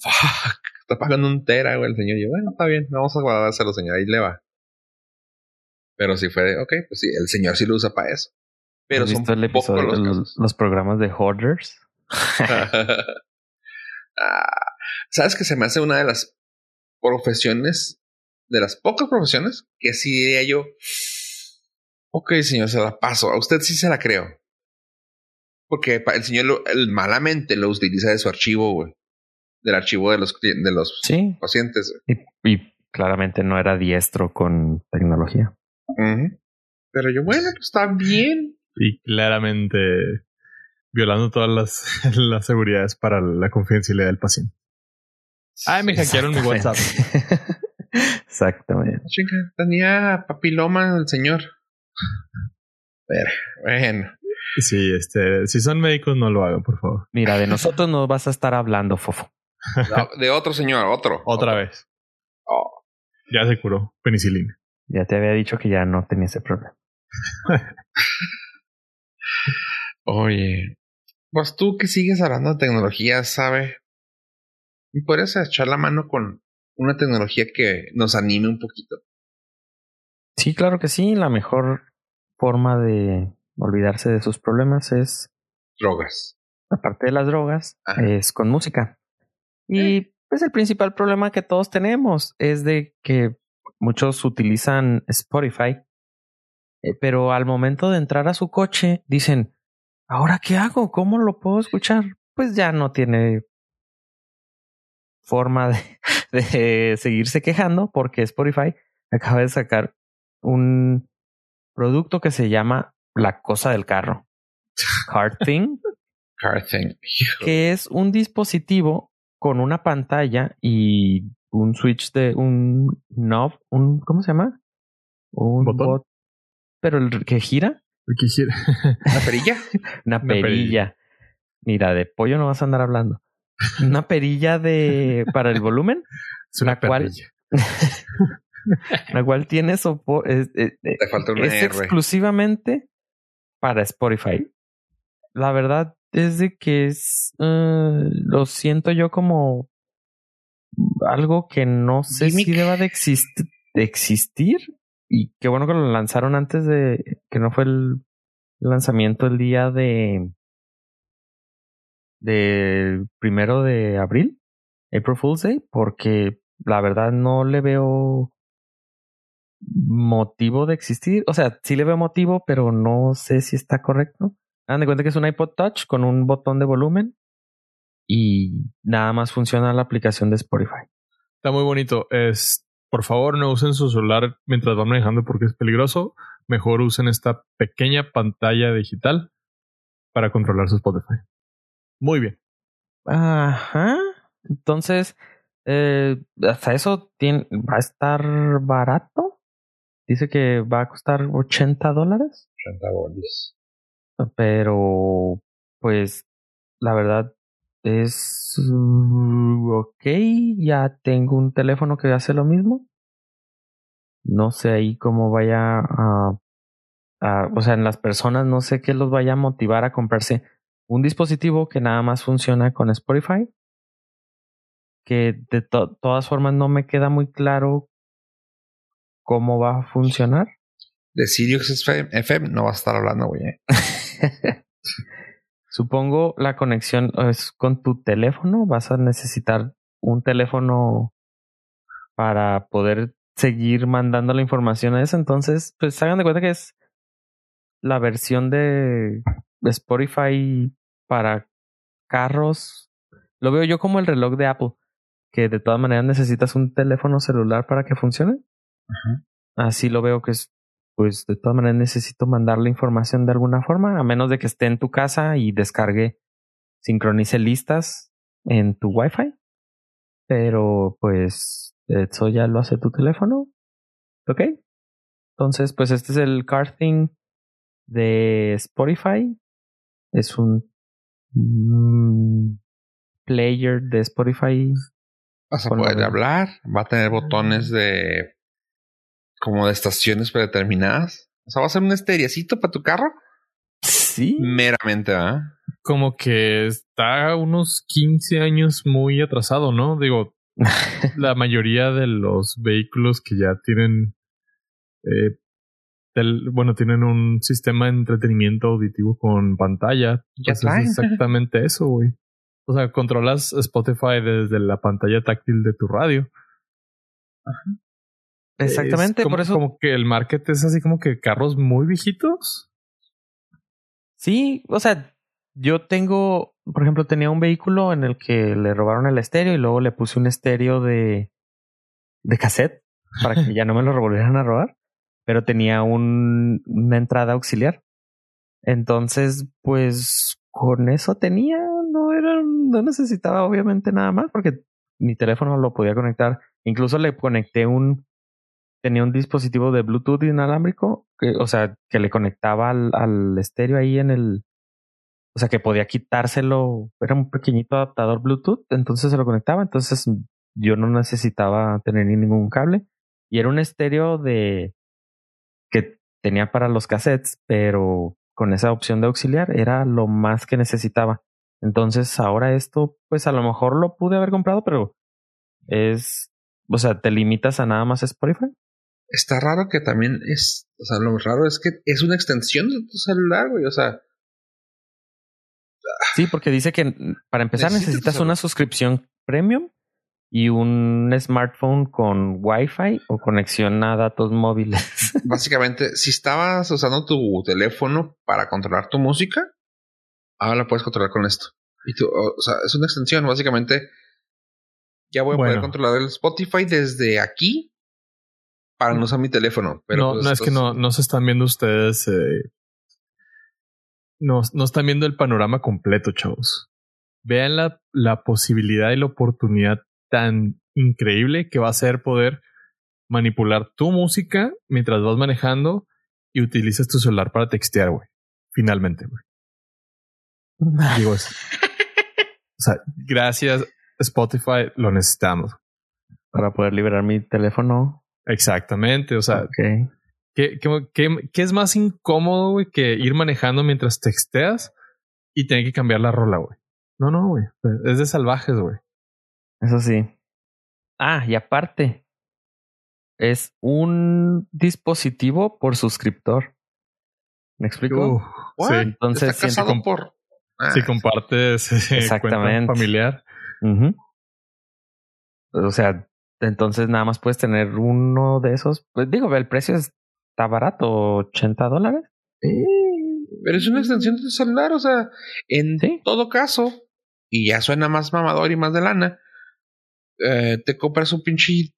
[SPEAKER 1] fuck está pagando un tera, güey, el señor. Y yo, bueno, está bien, vamos a guardárselo, señor, ahí le va. Pero si fue, ok, pues sí, el señor sí lo usa para eso. Pero
[SPEAKER 3] ¿Has visto el episodio de los, programas de Hoarders?
[SPEAKER 1] Ah, ¿Sabes que se me hace una de las profesiones, de las pocas profesiones, que sí diría yo, ok, señor, se la paso. A usted sí se la creo. Porque el señor lo, malamente lo utiliza de su archivo, güey del archivo de los, de los pacientes.
[SPEAKER 3] Y, claramente no era diestro con tecnología.
[SPEAKER 1] Pero yo, bueno, pues está bien.
[SPEAKER 2] Y claramente violando todas las, las seguridades para la confidencialidad del paciente. Ay, me hackearon mi WhatsApp.
[SPEAKER 3] Exactamente.
[SPEAKER 1] Chica, tenía papiloma el señor. Pero, bueno.
[SPEAKER 2] Sí, este, si son médicos, no lo hagan, por favor.
[SPEAKER 3] Mira, de nosotros no vas a estar hablando, Fofo
[SPEAKER 1] de otro señor, otro.
[SPEAKER 2] Otra vez. Oh. Ya se curó. Penicilina.
[SPEAKER 3] Ya te había dicho que ya no tenía ese problema.
[SPEAKER 1] Oye, pues tú que sigues hablando de tecnología, ¿sabe? ¿Y podrías echar la mano con una tecnología que nos anime un poquito?
[SPEAKER 3] Sí, claro que sí. La mejor forma de olvidarse de sus problemas es...
[SPEAKER 1] Drogas.
[SPEAKER 3] Aparte de las drogas, es con música. Y pues el principal problema que todos tenemos es de que muchos utilizan Spotify, eh, pero al momento de entrar a su coche dicen, ¿ahora qué hago? ¿Cómo lo puedo escuchar? Pues ya no tiene forma de, de seguirse quejando porque Spotify acaba de sacar un producto que se llama la cosa del carro. Car Thing.
[SPEAKER 1] Car Thing.
[SPEAKER 3] Que es un dispositivo con una pantalla y un switch de un knob, un ¿cómo se llama? Un
[SPEAKER 2] botón.
[SPEAKER 3] pero el que gira.
[SPEAKER 2] El que gira.
[SPEAKER 1] ¿Una perilla?
[SPEAKER 3] una, perilla. Mira, de pollo no vas a andar hablando. Una perilla de para el volumen.
[SPEAKER 2] Es una
[SPEAKER 3] la cual la cual tiene soporte es,
[SPEAKER 1] es, falta una
[SPEAKER 3] es exclusivamente para Spotify. La verdad es de que es, uh, lo siento yo como algo que no sé si deba de, existir y qué bueno que lo lanzaron antes de que no fue el lanzamiento el día de del primero de abril, April Fool's Day, porque la verdad no le veo motivo de existir. O sea, sí le veo motivo, pero no sé si está correcto. Hagan de cuenta que es un iPod Touch con un botón de volumen y nada más funciona la aplicación de Spotify.
[SPEAKER 2] Está muy bonito. Es, por favor, no usen su celular mientras van manejando porque es peligroso. Mejor usen esta pequeña pantalla digital para controlar su Spotify. Muy bien.
[SPEAKER 3] Ajá. Entonces, eh, hasta eso tiene, va a estar barato. Dice que va a costar 80 dólares.
[SPEAKER 1] 80 bolis.
[SPEAKER 3] Pero, pues, la verdad es uh, ok. Ya tengo un teléfono que hace lo mismo. No sé ahí cómo vaya a, a, o sea, en las personas no sé qué los vaya a motivar a comprarse un dispositivo que nada más funciona con Spotify. Que de todas formas no me queda muy claro cómo va a funcionar.
[SPEAKER 1] De Sirius FM no va a estar hablando, güey.
[SPEAKER 3] Supongo la conexión es con tu teléfono. Vas a necesitar un teléfono para poder seguir mandando la información a eso. Entonces, pues hagan de cuenta que es la versión de Spotify para carros. Lo veo yo como el reloj de Apple, que de todas maneras necesitas un teléfono celular para que funcione. Así lo veo que es pues de todas maneras necesito mandar la información de alguna forma, a menos de que esté en tu casa y descargue, sincronice listas en tu Wi-Fi. Pero pues eso ya lo hace tu teléfono. ¿Ok? Entonces, pues este es el car thing de Spotify. Es un mm, player de Spotify.
[SPEAKER 1] Vas a poder hablar, va a tener botones de como de estaciones predeterminadas. O sea, va a ser un esteriacito para tu carro.
[SPEAKER 3] Sí.
[SPEAKER 1] Meramente, ¿ah?
[SPEAKER 2] Como que está unos 15 años muy atrasado, ¿no? Digo, la mayoría de los vehículos que ya tienen, eh, bueno, tienen un sistema de entretenimiento auditivo con pantalla.
[SPEAKER 1] Ya
[SPEAKER 2] pues es exactamente eso, güey. O sea, controlas Spotify desde la pantalla táctil de tu radio.
[SPEAKER 3] Ajá. Exactamente,
[SPEAKER 2] por
[SPEAKER 3] eso.
[SPEAKER 2] Como que el market es así como que carros muy viejitos.
[SPEAKER 3] Sí, o sea, yo tengo, por ejemplo, tenía un vehículo en el que le robaron el estéreo y luego le puse un estéreo de, de cassette para que ya no me lo volvieran a robar, pero tenía un, una entrada auxiliar. Entonces, pues con eso tenía, no era, no necesitaba obviamente nada más porque mi teléfono lo podía conectar. Incluso le conecté un, tenía un dispositivo de Bluetooth inalámbrico, que, o sea, que le conectaba al, al estéreo ahí en el, o sea, que podía quitárselo, era un pequeñito adaptador Bluetooth, entonces se lo conectaba, entonces yo no necesitaba tener ningún cable y era un estéreo de que tenía para los cassettes, pero con esa opción de auxiliar era lo más que necesitaba. Entonces ahora esto, pues a lo mejor lo pude haber comprado, pero es, o sea, te limitas a nada más Spotify
[SPEAKER 1] está raro que también es, o sea, lo raro es que es una extensión de tu celular, güey, o sea.
[SPEAKER 3] Sí, porque dice que para empezar necesitas una suscripción premium y un smartphone con Wi-Fi o conexión a datos móviles.
[SPEAKER 1] Básicamente, si estabas usando tu teléfono para controlar tu música, ahora la puedes controlar con esto. Y tú, o sea, es una extensión, básicamente. Ya voy a poder controlar el Spotify desde aquí para no usar mi teléfono. Pero
[SPEAKER 2] no,
[SPEAKER 1] pues,
[SPEAKER 2] no es que no, no se están viendo ustedes. Eh, no, no están viendo el panorama completo, chavos. Vean la, la posibilidad y la oportunidad tan increíble que va a ser poder manipular tu música mientras vas manejando y utilizas tu celular para textear, güey. Finalmente, güey. Digo eso. O sea, gracias Spotify, lo necesitamos.
[SPEAKER 3] Para poder liberar mi teléfono
[SPEAKER 2] Exactamente, o sea, ¿qué, es más incómodo, güey, que ir manejando mientras texteas y tener que cambiar la rola, güey? No, no, güey, es de salvajes, güey.
[SPEAKER 3] Eso sí. Ah, y aparte, es un dispositivo por suscriptor. ¿Me explico?
[SPEAKER 1] sí. Entonces, Está casado por Ah,
[SPEAKER 2] si compartes eh, cuenta
[SPEAKER 3] Exactamente.
[SPEAKER 2] familiar.
[SPEAKER 3] Ujú. O sea, entonces nada más puedes tener uno de esos. Pues digo, el precio está barato, 80 dólares.
[SPEAKER 1] Pero es una extensión de tu celular, o sea, en
[SPEAKER 3] Sí.
[SPEAKER 1] todo caso, y ya suena más mamador y más de lana, eh, te compras un pinche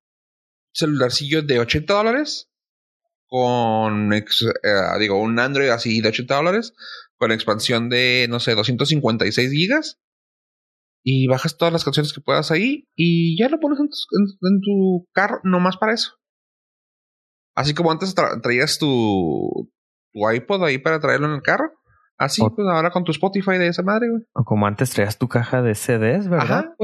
[SPEAKER 1] celularcillo de 80 dólares con, eh, digo, un Android así de 80 dólares con expansión de, no sé, 256 gigas y bajas todas las canciones que puedas ahí y ya lo pones en tu, en- en tu carro nomás para eso. Así como antes tra- traías tu, tu iPod ahí para traerlo en el carro. Así,
[SPEAKER 3] O-
[SPEAKER 1] pues ahora con tu Spotify de esa madre, güey.
[SPEAKER 3] O como antes traías tu caja de CDs, ¿verdad?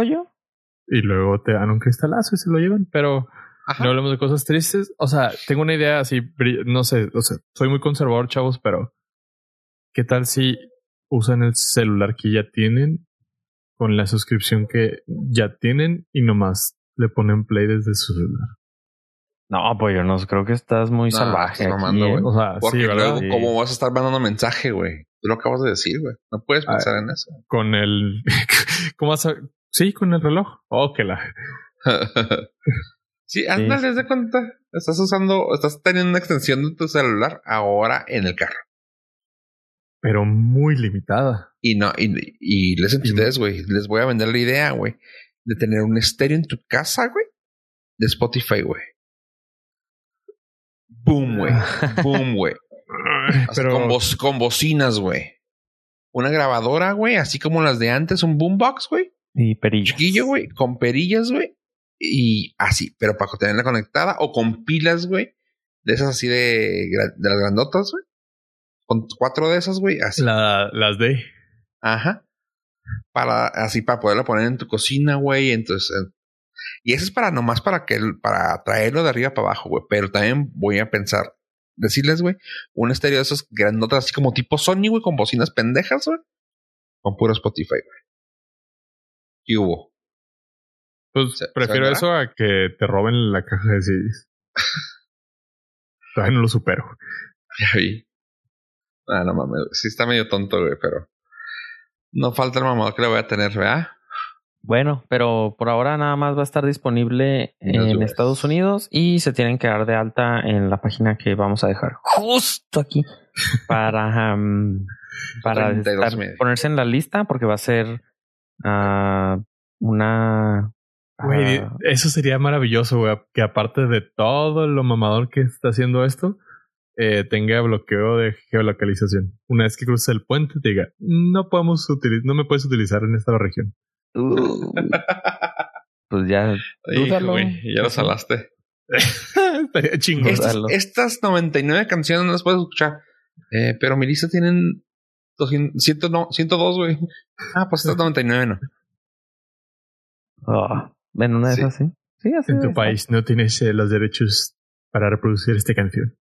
[SPEAKER 2] Y luego te dan un cristalazo y se lo llevan. Pero
[SPEAKER 1] Ajá.
[SPEAKER 2] no hablemos de cosas tristes. O sea, tengo una idea así, no sé, o sea, soy muy conservador, chavos, pero ¿qué tal si usan el celular que ya tienen con la suscripción que ya tienen y nomás le ponen play desde su celular?
[SPEAKER 3] No, pollo, no creo que estás muy
[SPEAKER 1] No,
[SPEAKER 3] salvaje. aquí,
[SPEAKER 1] mamando,
[SPEAKER 3] ¿eh?
[SPEAKER 1] güey.
[SPEAKER 2] O sea,
[SPEAKER 1] Porque
[SPEAKER 2] sí,
[SPEAKER 3] Sí.
[SPEAKER 1] ¿cómo vas a estar mandando mensaje, güey? Tú lo acabas de decir, güey. No puedes
[SPEAKER 2] Ah.
[SPEAKER 1] pensar en eso.
[SPEAKER 2] Con el... ¿Cómo vas a...? Sí, con el reloj. Oh, que la...
[SPEAKER 1] sí, ándale, haz de cuenta. Estás usando, estás teniendo una extensión de tu celular ahora en el carro.
[SPEAKER 2] Pero muy limitada.
[SPEAKER 1] Y no, y, y les ustedes, güey, les voy a vender la idea, güey, de tener un estéreo en tu casa, güey, de Spotify, güey. Boom, güey. Boom, güey.
[SPEAKER 2] Pero...
[SPEAKER 1] con, bocinas, güey. Una grabadora, güey, así como las de antes, un boombox, güey.
[SPEAKER 3] Y perillas.
[SPEAKER 1] Chiquillo, güey, con perillas, güey. Y así, pero para tenerla conectada o con pilas, güey. De esas así de, de las grandotas, güey. Con cuatro de esas, güey, así.
[SPEAKER 2] La, las de...
[SPEAKER 1] Ajá. Para, así, para poderla poner en tu cocina, güey. Entonces, eh, y eso es para nomás para que, para traerlo de arriba para abajo, güey. Pero también voy a pensar, decirles, güey, un estéreo de esos grandotas, así como tipo Sony, güey, con bocinas pendejas, güey. Con puro Spotify, güey. ¿Qué hubo?
[SPEAKER 2] Pues
[SPEAKER 1] ¿Se- se
[SPEAKER 2] prefiero eso a que te roben la caja de CDs. Todavía no lo supero.
[SPEAKER 1] Ya vi. Ah, no mames. Sí está medio tonto, güey, pero. No falta el mamador que le voy a tener, ¿verdad?
[SPEAKER 3] Bueno, pero por ahora nada más va a estar disponible
[SPEAKER 1] En.
[SPEAKER 3] Estados Unidos y se tienen que dar de alta en la página que vamos a dejar justo aquí para, am, para
[SPEAKER 1] 32
[SPEAKER 3] estar-
[SPEAKER 1] media.
[SPEAKER 3] ponerse en la lista porque va a ser ah, una
[SPEAKER 2] Güey,
[SPEAKER 3] ah,
[SPEAKER 2] eso sería maravilloso, güey. Que aparte de todo lo mamador que está haciendo esto, eh, tenga bloqueo de geolocalización. Una vez que cruces el puente, te diga, no podemos utilizar, no me puedes utilizar en esta región.
[SPEAKER 3] uh, pues ya
[SPEAKER 1] Hijo,
[SPEAKER 3] Dúdalo.
[SPEAKER 1] güey, ya lo salaste.
[SPEAKER 2] Estaría chingón.
[SPEAKER 3] Es-
[SPEAKER 1] Estas, estas 99 canciones no las puedes escuchar. Eh, pero mi lista tienen 200, 100 no, 102, güey. Ah, pues estas 99 no.
[SPEAKER 3] ah, en una de
[SPEAKER 1] Sí.
[SPEAKER 3] esas sí sí así
[SPEAKER 2] En tu país no tienes eh, los derechos para reproducir esta canción.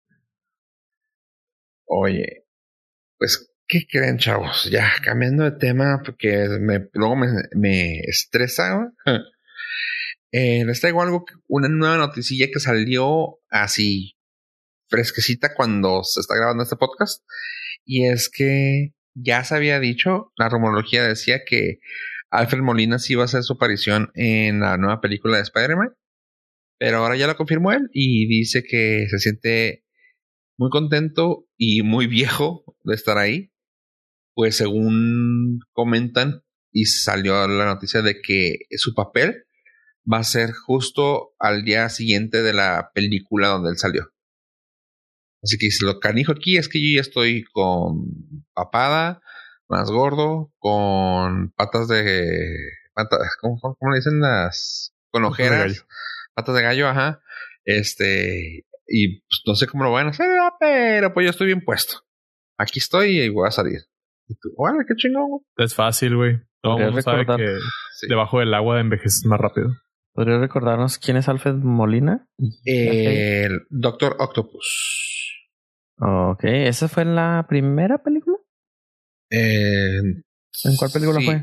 [SPEAKER 1] Oye, pues, ¿qué creen, chavos? Ya, cambiando de tema, porque me, luego me, me estresa. güey. Eh, les traigo algo, una nueva noticilla que salió así fresquecita cuando se está grabando este podcast. Y es que ya se había dicho, la rumorología decía que Alfred Molina sí iba a hacer su aparición en la nueva película de Spider-Man. Pero ahora ya lo confirmó él y dice que se siente muy contento y muy viejo de estar ahí. Pues según comentan y salió la noticia de que su papel va a ser justo al día siguiente de la película donde él salió. Así que lo canijo aquí es que yo ya estoy con papada, más gordo, con patas de... patas- ¿cómo, le dicen las? Con
[SPEAKER 2] Patas de
[SPEAKER 1] ojeras.
[SPEAKER 2] gallo.
[SPEAKER 1] Patas de gallo, ajá. Este... Y pues, no sé cómo lo van a hacer, ¿verdad? pero pues yo estoy bien puesto. Aquí estoy y voy a salir. Y tú, órale, qué chingón. güey".
[SPEAKER 2] Es fácil, güey. Todo el mundo sabe que
[SPEAKER 1] Sí.
[SPEAKER 2] debajo del agua envejeces más rápido.
[SPEAKER 3] ¿Podrías recordarnos quién es Alfred Molina?
[SPEAKER 1] El Doctor Octopus.
[SPEAKER 3] Ok, ¿esa fue en la primera película?
[SPEAKER 1] Eh,
[SPEAKER 3] ¿En cuál película
[SPEAKER 1] sí.
[SPEAKER 3] fue?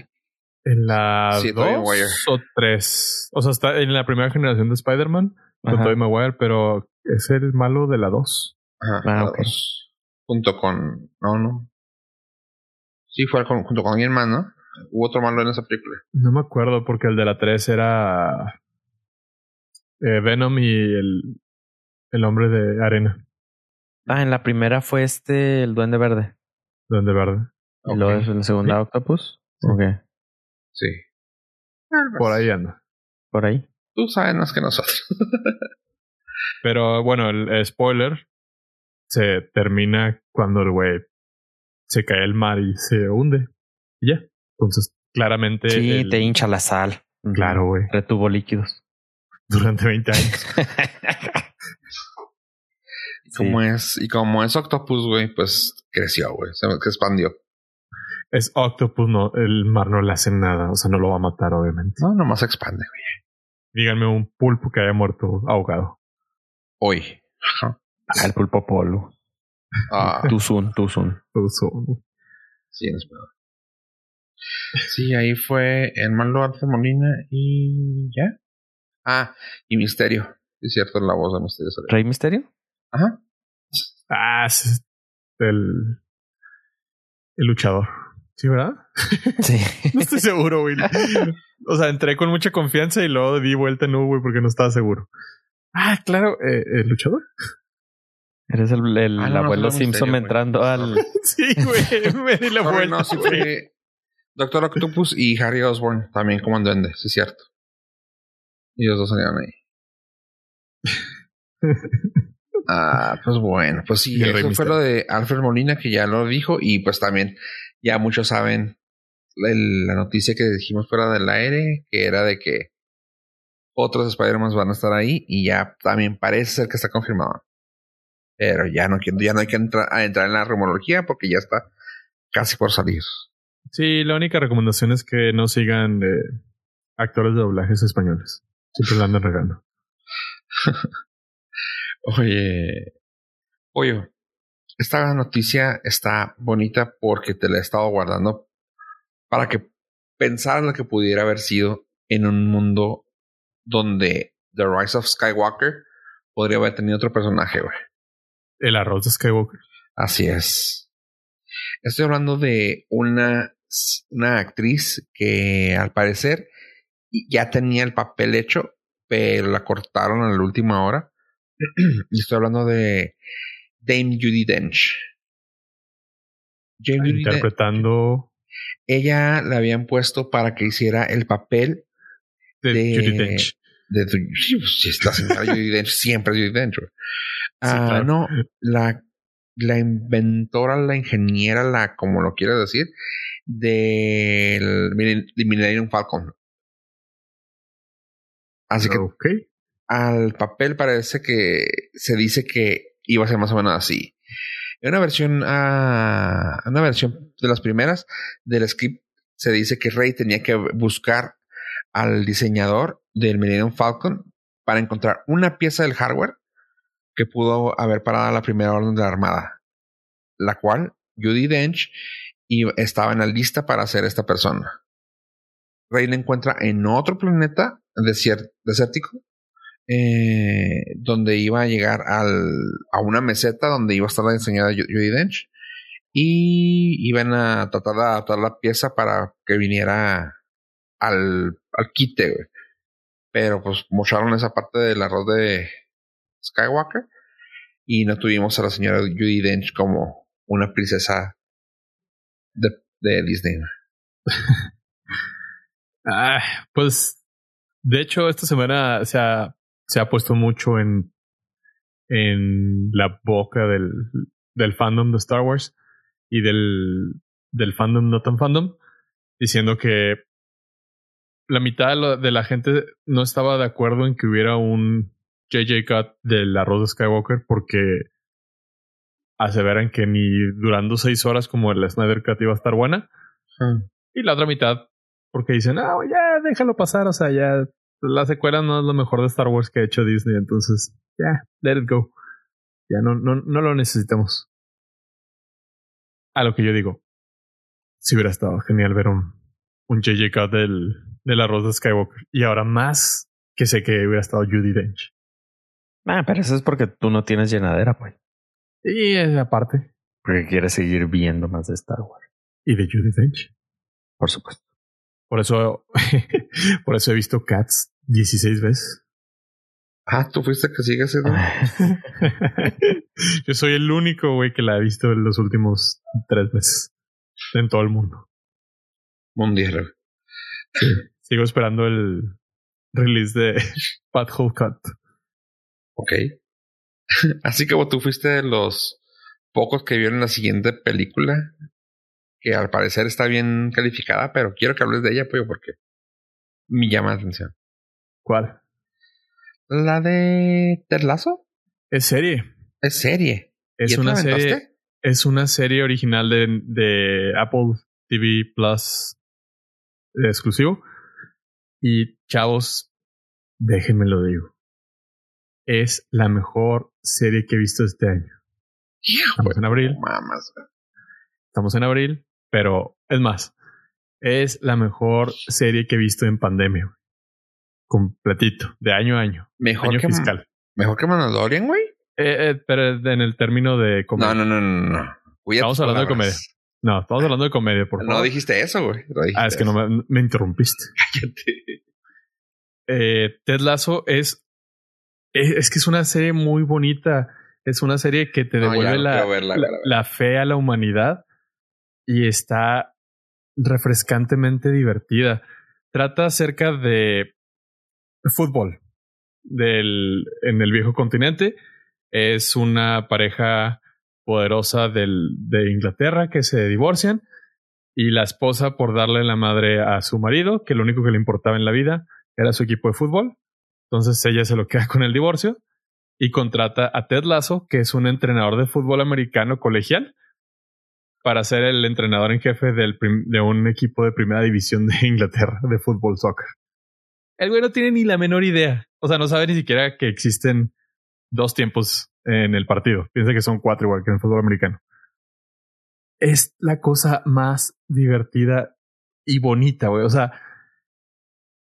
[SPEAKER 2] En la
[SPEAKER 1] Sí, Tobey
[SPEAKER 2] 2
[SPEAKER 1] Maguire.
[SPEAKER 2] o 3. O sea, está en la primera generación de Spider-Man con. Tobey Maguire, pero es el malo de la 2.
[SPEAKER 1] Ajá,
[SPEAKER 3] Ah,
[SPEAKER 1] la
[SPEAKER 3] ok.
[SPEAKER 1] dos. Junto con. No, no. Sí, fue con- junto con alguien más, ¿no? Hubo otro malo en esa película.
[SPEAKER 2] No me acuerdo porque el de la 3 era eh, Venom y el, el hombre de arena,
[SPEAKER 3] Ah, en la primera fue este, el Duende Verde.
[SPEAKER 2] donde verde.
[SPEAKER 3] Y luego
[SPEAKER 1] Ok.
[SPEAKER 3] es la segunda Octopus.
[SPEAKER 2] Sí.
[SPEAKER 3] Ok.
[SPEAKER 1] Sí.
[SPEAKER 2] Por ahí anda.
[SPEAKER 3] Por ahí.
[SPEAKER 1] Tú sabes más que nosotros.
[SPEAKER 2] Pero bueno, el, el spoiler se termina cuando el güey se cae al mar y se hunde. Y ya. Entonces, claramente.
[SPEAKER 3] Sí,
[SPEAKER 2] el-
[SPEAKER 3] te hincha la sal.
[SPEAKER 2] Claro, güey.
[SPEAKER 3] Retuvo líquidos.
[SPEAKER 2] Durante 20 años.
[SPEAKER 1] Y como es, y como es Octopus, güey, pues creció, güey. Se, expandió.
[SPEAKER 2] es Octopus, no, el mar no le hace nada. O sea, no lo va a matar, obviamente.
[SPEAKER 1] No, nomás se expande, güey.
[SPEAKER 2] Díganme un pulpo que haya muerto ahogado.
[SPEAKER 1] Hoy. Ajá.
[SPEAKER 3] Ah, el pulpo polo.
[SPEAKER 1] Ah,
[SPEAKER 3] Tuzun, Tuzun.
[SPEAKER 2] Uso-
[SPEAKER 1] sí, en español. Sí, ahí fue el malo Alfred Molina y ya. Ah, y Misterio. Es cierto, la voz de Misterio. salió.
[SPEAKER 3] ¿Rey Misterio?
[SPEAKER 1] Ajá.
[SPEAKER 2] Ah, es el, el luchador. ¿Sí, verdad?
[SPEAKER 3] Sí.
[SPEAKER 2] No estoy seguro, güey. O sea, entré con mucha confianza y luego di vuelta en U, güey, porque no estaba seguro. Ah, claro, eh, el luchador.
[SPEAKER 3] Eres el, el
[SPEAKER 1] Ah, no,
[SPEAKER 3] abuelo Simpson
[SPEAKER 1] güey.
[SPEAKER 3] entrando al.
[SPEAKER 2] Sí, güey, me di la vuelta.
[SPEAKER 1] no, sí fue Doctor Octopus y Harry Osborn también como en duende, sí es cierto. Y los dos salieron ahí. Ah, pues bueno, pues sí,
[SPEAKER 2] Y el Rey
[SPEAKER 1] eso fue lo de Alfred Molina que ya lo dijo y pues también ya muchos saben el- la noticia que dijimos fuera del aire, que era de que otros Spider-Man van a estar ahí y ya también parece ser que está confirmado. Pero ya no, ya no hay que entrar, a entrar en la rumorología porque ya está casi por salir.
[SPEAKER 2] Sí, la única recomendación es que no sigan eh, actores de doblajes españoles. Siempre la andan regando.
[SPEAKER 1] Oye, Pollo, esta noticia está bonita porque te la he estado guardando para que pensaras lo que pudiera haber sido en un mundo donde The Rise of Skywalker podría haber tenido otro personaje, güey.
[SPEAKER 2] El arroz de Skywalker.
[SPEAKER 1] Así es. Estoy hablando de una, una actriz que al parecer ya tenía el papel hecho, pero la cortaron a la última hora. y estoy hablando de Dame Judy Dench. Dame Judi Dench,
[SPEAKER 2] Interpretando
[SPEAKER 1] ella la habían puesto para que hiciera el papel
[SPEAKER 2] de,
[SPEAKER 1] de-
[SPEAKER 2] Dench.
[SPEAKER 1] pues, es la señora Judy Dench, siempre Judy Dench. güey. Ah,
[SPEAKER 2] claro.
[SPEAKER 1] no, la, la inventora, la ingeniera, la, como lo quieras decir, del de Millennium Falcon. Así que al papel parece que se dice que iba a ser más o menos así. En una versión, ah, una versión de las primeras del script se dice que Rey tenía que buscar al diseñador del Millennium Falcon para encontrar una pieza del hardware que pudo haber parado la primera orden de la Armada, la cual Judy Dench estaba en la lista para ser esta persona. Rey la encuentra en otro planeta desértico eh, donde iba a llegar al, a una meseta donde iba a estar la diseñada Ju- Judy Dench y iban a tratar de adaptar la pieza para que viniera al, al quite, güey. Pero pues mocharon esa parte del arroz de Skywalker y no tuvimos a la señora Judy Dench como una princesa de, Disney.
[SPEAKER 2] Ah, pues, de hecho, esta semana se ha, se ha puesto mucho en, en la boca del, del fandom de Star Wars y del, del fandom no tan fandom, diciendo que la mitad de, la gente no estaba de acuerdo en que hubiera un JJ Cut del arroz de Skywalker porque aseveran que ni durando seis horas como el Snyder Cut iba a estar buena. Y la otra mitad, porque dicen, ah, ya déjalo pasar, o sea, ya la secuela no es lo mejor de Star Wars que ha hecho Disney, entonces, ya, let it go. Ya no, no, no lo necesitamos. A lo que yo digo, si hubiera estado genial ver un, un JJ Cut del, del arroz de Skywalker. Y ahora más que sé que hubiera estado Judy Dench.
[SPEAKER 3] Ah, pero eso es porque tú no tienes llenadera, pues.
[SPEAKER 2] Y aparte,
[SPEAKER 3] Porque quieres seguir viendo más de Star Wars.
[SPEAKER 2] Y de Judy Dench.
[SPEAKER 3] Por supuesto.
[SPEAKER 2] Por eso, por eso he visto Cats 16 veces.
[SPEAKER 1] Ah, tú fuiste que sigues ese.
[SPEAKER 2] Yo soy el único, güey, que la he visto en los últimos tres meses. En todo el mundo.
[SPEAKER 1] Mundial.
[SPEAKER 2] Sí. Sigo esperando el release de Hole Cut.
[SPEAKER 1] Ok. Así que tú fuiste de los pocos que vieron la siguiente película, que al parecer está bien calificada, pero quiero que hables de ella, pues, porque me llama la atención.
[SPEAKER 2] ¿Cuál?
[SPEAKER 1] La de Ted Lasso.
[SPEAKER 2] Es serie.
[SPEAKER 1] Es serie.
[SPEAKER 2] Es una serie. Es una serie original de, de Apple TV Plus exclusivo. Y chavos, déjenme lo digo. Es la mejor serie que he visto este año. Estamos en abril. Estamos en abril, pero es más, es la mejor serie que he visto en pandemia. Completito, de año a año.
[SPEAKER 1] Mejor
[SPEAKER 2] año
[SPEAKER 1] que
[SPEAKER 2] fiscal.
[SPEAKER 1] Mejor que Mandalorian, güey.
[SPEAKER 2] Eh, eh, pero en el término de comedia.
[SPEAKER 1] No, no, no, no, no.
[SPEAKER 2] Estamos hablando de comedia. No, estamos hablando de comedia, por favor.
[SPEAKER 1] No dijiste eso, güey. No
[SPEAKER 2] ah, es que no me, me interrumpiste.
[SPEAKER 1] Cállate.
[SPEAKER 2] Eh, Ted Lasso es, es. Es que es una serie muy bonita. Es una serie que te devuelve
[SPEAKER 1] no
[SPEAKER 2] la,
[SPEAKER 1] verla,
[SPEAKER 2] la fe a la humanidad y está refrescantemente divertida. Trata acerca de fútbol del, en el viejo continente. Es una pareja poderosa de Inglaterra que se divorcian y la esposa por darle la madre a su marido, que lo único que le importaba en la vida era su equipo de fútbol. Entonces ella se lo queda con el divorcio y contrata a Ted Lasso, que es un entrenador de fútbol americano colegial, para ser el entrenador en jefe de un equipo de primera división de Inglaterra de fútbol soccer. El güey no tiene ni la menor idea. O sea, no sabe ni siquiera que existen dos tiempos en el partido. Piensa que son cuatro igual que en el fútbol americano. Es la cosa más divertida y bonita, güey. O sea,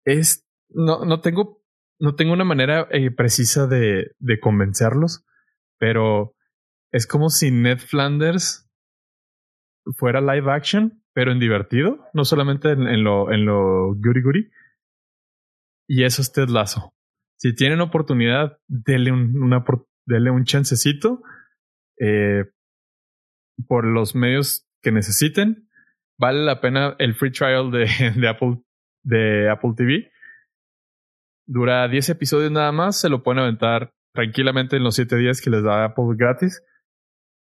[SPEAKER 2] es. No, no tengo. No tengo una manera eh, precisa de, de convencerlos, pero es como si Ned Flanders fuera live action, pero en divertido, no solamente en, lo, en lo goody goody. Y eso es Ted Lasso. Si tienen oportunidad, denle un, un chancecito eh, por los medios que necesiten. Vale la pena el free trial de, Apple, de Apple TV. Dura 10 episodios nada más. Se lo pueden aventar tranquilamente en los 7 días que les da Apple gratis.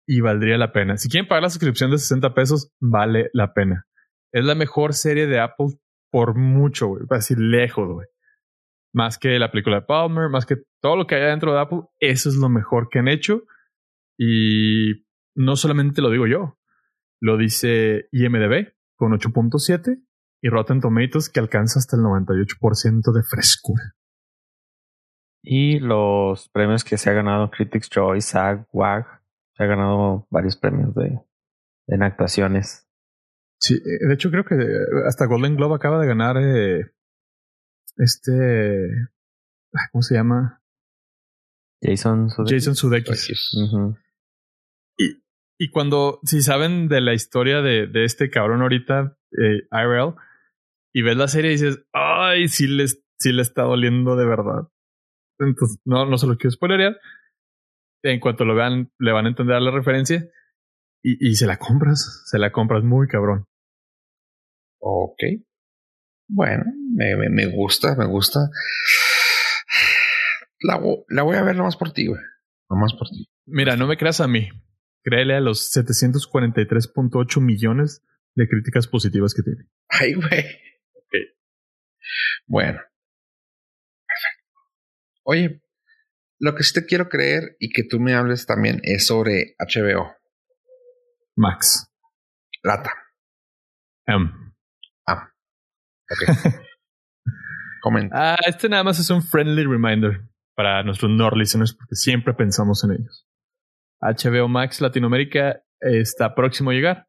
[SPEAKER 2] Y valdría la pena. Si quieren pagar la suscripción de 60 pesos, vale la pena. Es la mejor serie de Apple por mucho, güey. Decir lejos, güey. Más que la película de Palmer, más que todo lo que hay dentro de Apple, eso es lo mejor que han hecho. Y no solamente lo digo yo, lo dice IMDB con 8.7 y Rotten Tomatoes que alcanza hasta el 98% de frescura.
[SPEAKER 3] Y los premios que se ha ganado Critics Choice, SAG, WAG, se ha ganado varios premios de, en actuaciones.
[SPEAKER 2] Sí, eh, de hecho creo que hasta Golden Globe acaba de ganar eh, este, ¿cómo se llama?
[SPEAKER 3] Jason Sudeikis.
[SPEAKER 2] Jason Sudeikis.
[SPEAKER 3] Ujú.
[SPEAKER 2] Y cuando, si saben de la historia de, de este cabrón ahorita, eh, IRL, y ves la serie y dices, ay, sí le, sí le está doliendo de verdad. Entonces, no, no se lo quiero spoilerear. En cuanto lo vean, le van a entender la referencia. Y, y se la compras, se la compras muy cabrón.
[SPEAKER 1] Ok. Bueno, me, me, me gusta, me gusta. La, vo- la voy a ver nomás por ti, güey. Nomás por ti.
[SPEAKER 2] Mira, no me creas a mí. Créele a los 743.8 millones de críticas positivas que tiene.
[SPEAKER 1] Ay, güey. Ok. Bueno. Perfecto. Oye, lo que sí te quiero creer y que tú me hables también es sobre HBO.
[SPEAKER 2] Max.
[SPEAKER 1] Lata.
[SPEAKER 2] M.
[SPEAKER 1] Ah. Ok. Comenta.
[SPEAKER 2] Ah, este nada más es un friendly reminder para nuestros Nord listeners porque siempre pensamos en ellos. HBO Max Latinoamérica está próximo a llegar.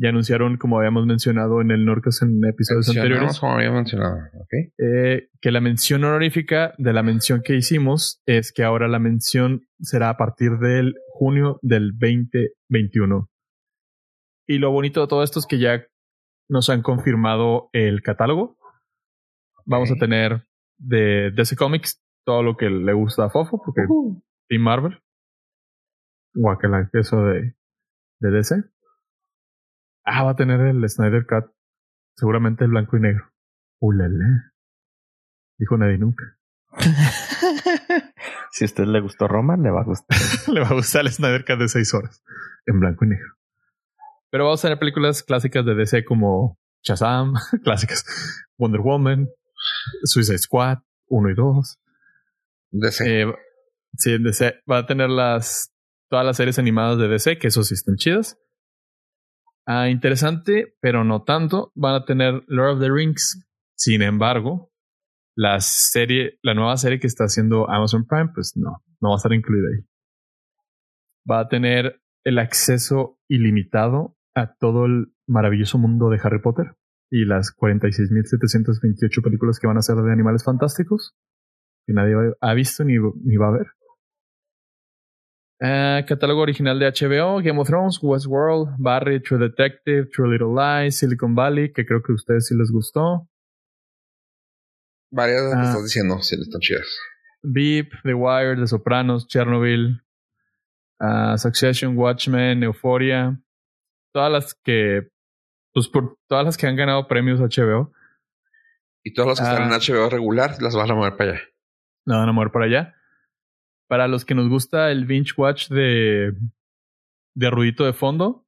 [SPEAKER 2] Ya anunciaron, como habíamos mencionado en el Norcas en episodios anteriores,
[SPEAKER 1] como había mencionado. Ok.
[SPEAKER 2] eh, que la mención honorífica de la mención que hicimos es que ahora la mención será a partir del junio del 2021. Y lo bonito de todo esto es que ya nos han confirmado el catálogo. Vamos a tener de DC Comics todo lo que le gusta a Fofo, porque Team Marvel. Guacala, eso de, de DC. Ah, va a tener el Snyder Cut. Seguramente el blanco y negro. Ulala. Dijo nadie nunca.
[SPEAKER 3] si a usted le gustó Roma, le va a gustar.
[SPEAKER 2] le va a gustar el Snyder Cut de seis horas. En blanco y negro. Pero vamos a tener películas clásicas de DC como Shazam, clásicas. Wonder Woman, Suicide Squad, 1 y 2.
[SPEAKER 1] DC.
[SPEAKER 2] Eh, sí, DC. Va a tener las todas las series animadas de DC, que eso sí están chidas. Ah, interesante, pero no tanto. Van a tener Lord of the Rings. Sin embargo, la serie, la nueva serie que está haciendo Amazon Prime, pues no, no va a estar incluida ahí. Va a tener el acceso ilimitado a todo el maravilloso mundo de Harry Potter y las 46.728 películas que van a ser de animales fantásticos que nadie ha visto ni, ni va a ver. Uh, catálogo original de HBO, Game of Thrones, Westworld, Barry, True Detective, True Little Lies, Silicon Valley, que creo que a ustedes sí les gustó.
[SPEAKER 1] Varias uh, estás diciendo, sí, están chidas.
[SPEAKER 2] Beep, The Wire, The Sopranos, Chernobyl, uh, Succession, Watchmen, Euphoria. Todas las que, pues por todas las que han ganado premios HBO.
[SPEAKER 1] Y todas las que están en HBO regular las van a mover para allá.
[SPEAKER 2] La van a mover para allá. Para los que nos gusta el binge watch de, de ruidito de fondo,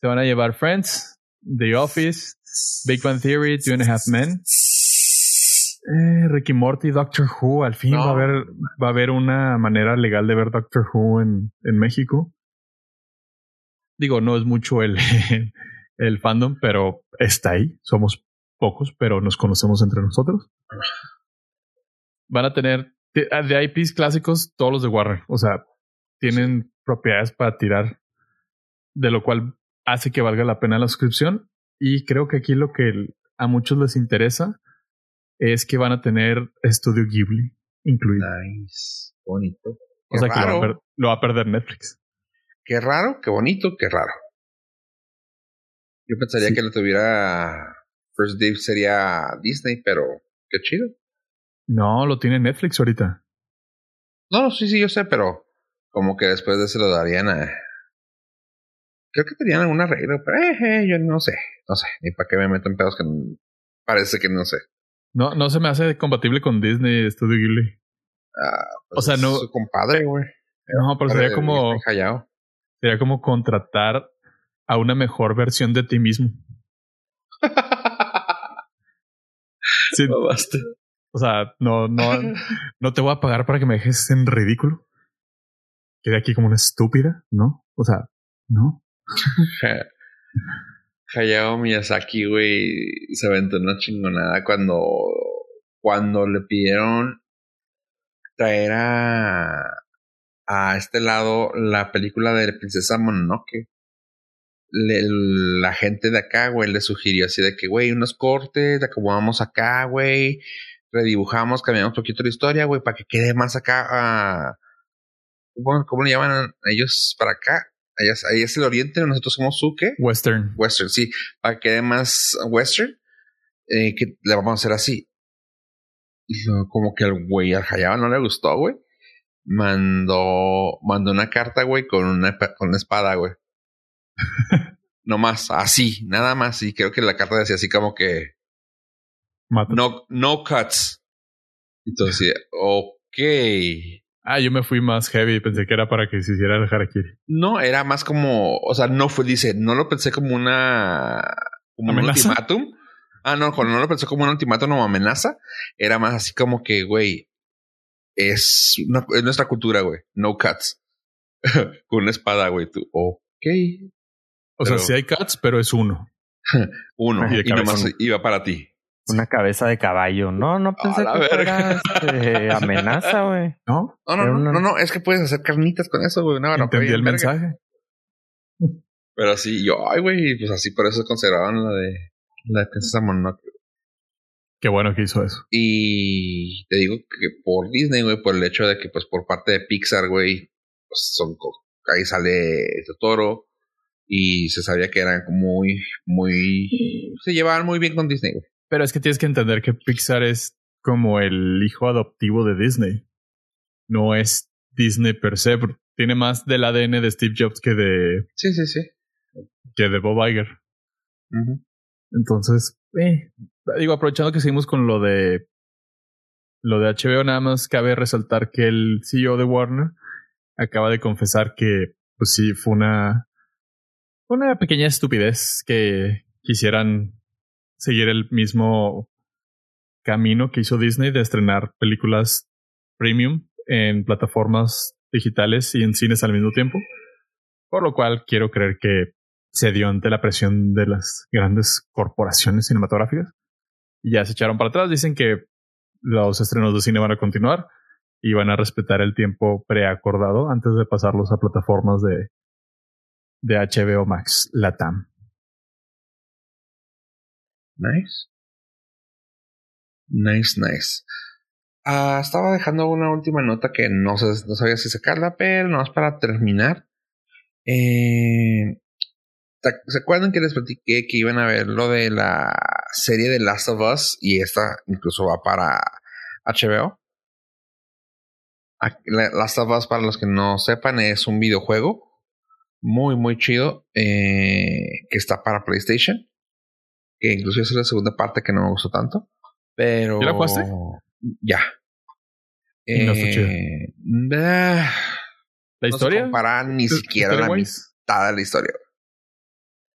[SPEAKER 2] se van a llevar Friends, The Office, Big Bang Theory, Two and a Half Men, eh, Ricky Morty, Doctor Who. Al fin va a haber va a haber una manera legal de ver Doctor Who en, en México. Digo, no es mucho el, el fandom, pero está ahí. Somos pocos, pero nos conocemos entre nosotros. Van a tener Ah, de, IPs clásicos, todos los de Warner. O sea, tienen propiedades para tirar, de lo cual hace que valga la pena la suscripción. Y creo que aquí lo que a muchos les interesa es que van a tener Estudio Ghibli incluido.
[SPEAKER 1] Nice, bonito.
[SPEAKER 2] o sea que lo va, a perder Netflix.
[SPEAKER 1] Qué raro, qué bonito, qué raro. Yo pensaría que lo tuviera First Dave sería Disney, pero qué chido.
[SPEAKER 2] No, lo tiene Netflix ahorita.
[SPEAKER 1] No, sí, sí, yo sé, pero como que después de eso lo darían a. Creo que tenían alguna regla, pero eh, eh, yo no sé, no sé, ni para qué me meten pedos que parece que no sé.
[SPEAKER 2] No, no se me hace compatible con Disney Studio Ghibli.
[SPEAKER 1] Ah, pues o sea, no. Su compadre, güey.
[SPEAKER 2] No, pero sería como. Sería como contratar a una mejor versión de ti mismo. sí, basta. O sea, no, no, no te voy a pagar para que me dejes en ridículo. Quede aquí como una estúpida, ¿no? O sea, no.
[SPEAKER 1] Hayao Miyazaki, güey, se aventó una chingonada cuando, cuando le pidieron traer a, a este lado la película de Princesa Mononoke. la gente de acá, güey, le sugirió así de que, güey, unos cortes, acomodamos acá, güey, redibujamos, cambiamos un poquito la historia, güey, para que quede más acá. Uh, ¿Cómo le llaman ellos para acá? Ahí es, el oriente, nosotros somos Suke.
[SPEAKER 2] Western.
[SPEAKER 1] Western, sí. Para que quede más western, eh, que le vamos a hacer así. Y como que al güey, al Hayaba no le gustó, güey. Mandó, mandó una carta, güey, con una, con una espada, güey. no más, así, nada más. Y creo que la carta decía así como que no, no cuts. Entonces, ok.
[SPEAKER 2] Ah, yo me fui más heavy, pensé que era para que se hiciera el harakiri.
[SPEAKER 1] No, era más como, o sea, no fue, dice, no lo pensé como una, como un ultimátum. Ah, no, no lo pensé como un ultimátum o amenaza. Era más así como que, güey, es, es nuestra cultura, güey. No cuts. Con una espada, güey, tú, ok.
[SPEAKER 2] O sea, sí hay cuts, pero es uno.
[SPEAKER 1] uno. Y, y nomás iba para ti.
[SPEAKER 3] Una cabeza de caballo. No, no pensé que fuera este, amenaza, güey.
[SPEAKER 1] ¿No? No, no, no, no, es que puedes hacer carnitas con eso, güey. No,
[SPEAKER 2] Entendí el mensaje.
[SPEAKER 1] Pero sí, yo, ay, güey, pues así por eso conservaban la de la de Princesa Mononoke.
[SPEAKER 2] Qué bueno que hizo eso.
[SPEAKER 1] Y te digo que por Disney, güey, por el hecho de que, pues, por parte de Pixar, güey, pues son ahí sale Totoro, Y se sabía que eran muy, muy... Se llevaban muy bien con Disney.
[SPEAKER 2] Pero es que tienes que entender que Pixar es como el hijo adoptivo de Disney. No es Disney per se. Tiene más del ADN de Steve Jobs que de...
[SPEAKER 1] Sí, sí, sí.
[SPEAKER 2] Que de Bob Iger. Entonces, eh, digo, aprovechando que seguimos con lo de lo de HBO, nada más cabe resaltar que el CEO de Warner acaba de confesar que, pues sí, fue una, una pequeña estupidez que quisieran seguir el mismo camino que hizo Disney de estrenar películas premium en plataformas digitales y en cines al mismo tiempo. Por lo cual quiero creer que se dio ante la presión de las grandes corporaciones cinematográficas. Y ya se echaron para atrás. Dicen que los estrenos de cine van a continuar y van a respetar el tiempo preacordado antes de pasarlos a plataformas de, de HBO Max Latam.
[SPEAKER 1] Nice. Nice, nice. Ah, estaba dejando una última nota que no, sé, no sabía si sacarla, pero no es para terminar. Eh, ¿Se acuerdan que les platiqué que iban a ver lo de la serie de Last of Us y esta incluso va para HBO? Last of Us, para los que no sepan, es un videojuego muy, muy chido eh, que está para PlayStation. Que incluso es la segunda parte que no me gustó tanto. Pero.
[SPEAKER 2] ¿Ya la jugaste?
[SPEAKER 1] Ya.
[SPEAKER 2] no eh, ¿La historia?
[SPEAKER 1] No ni siquiera la mitad de la historia.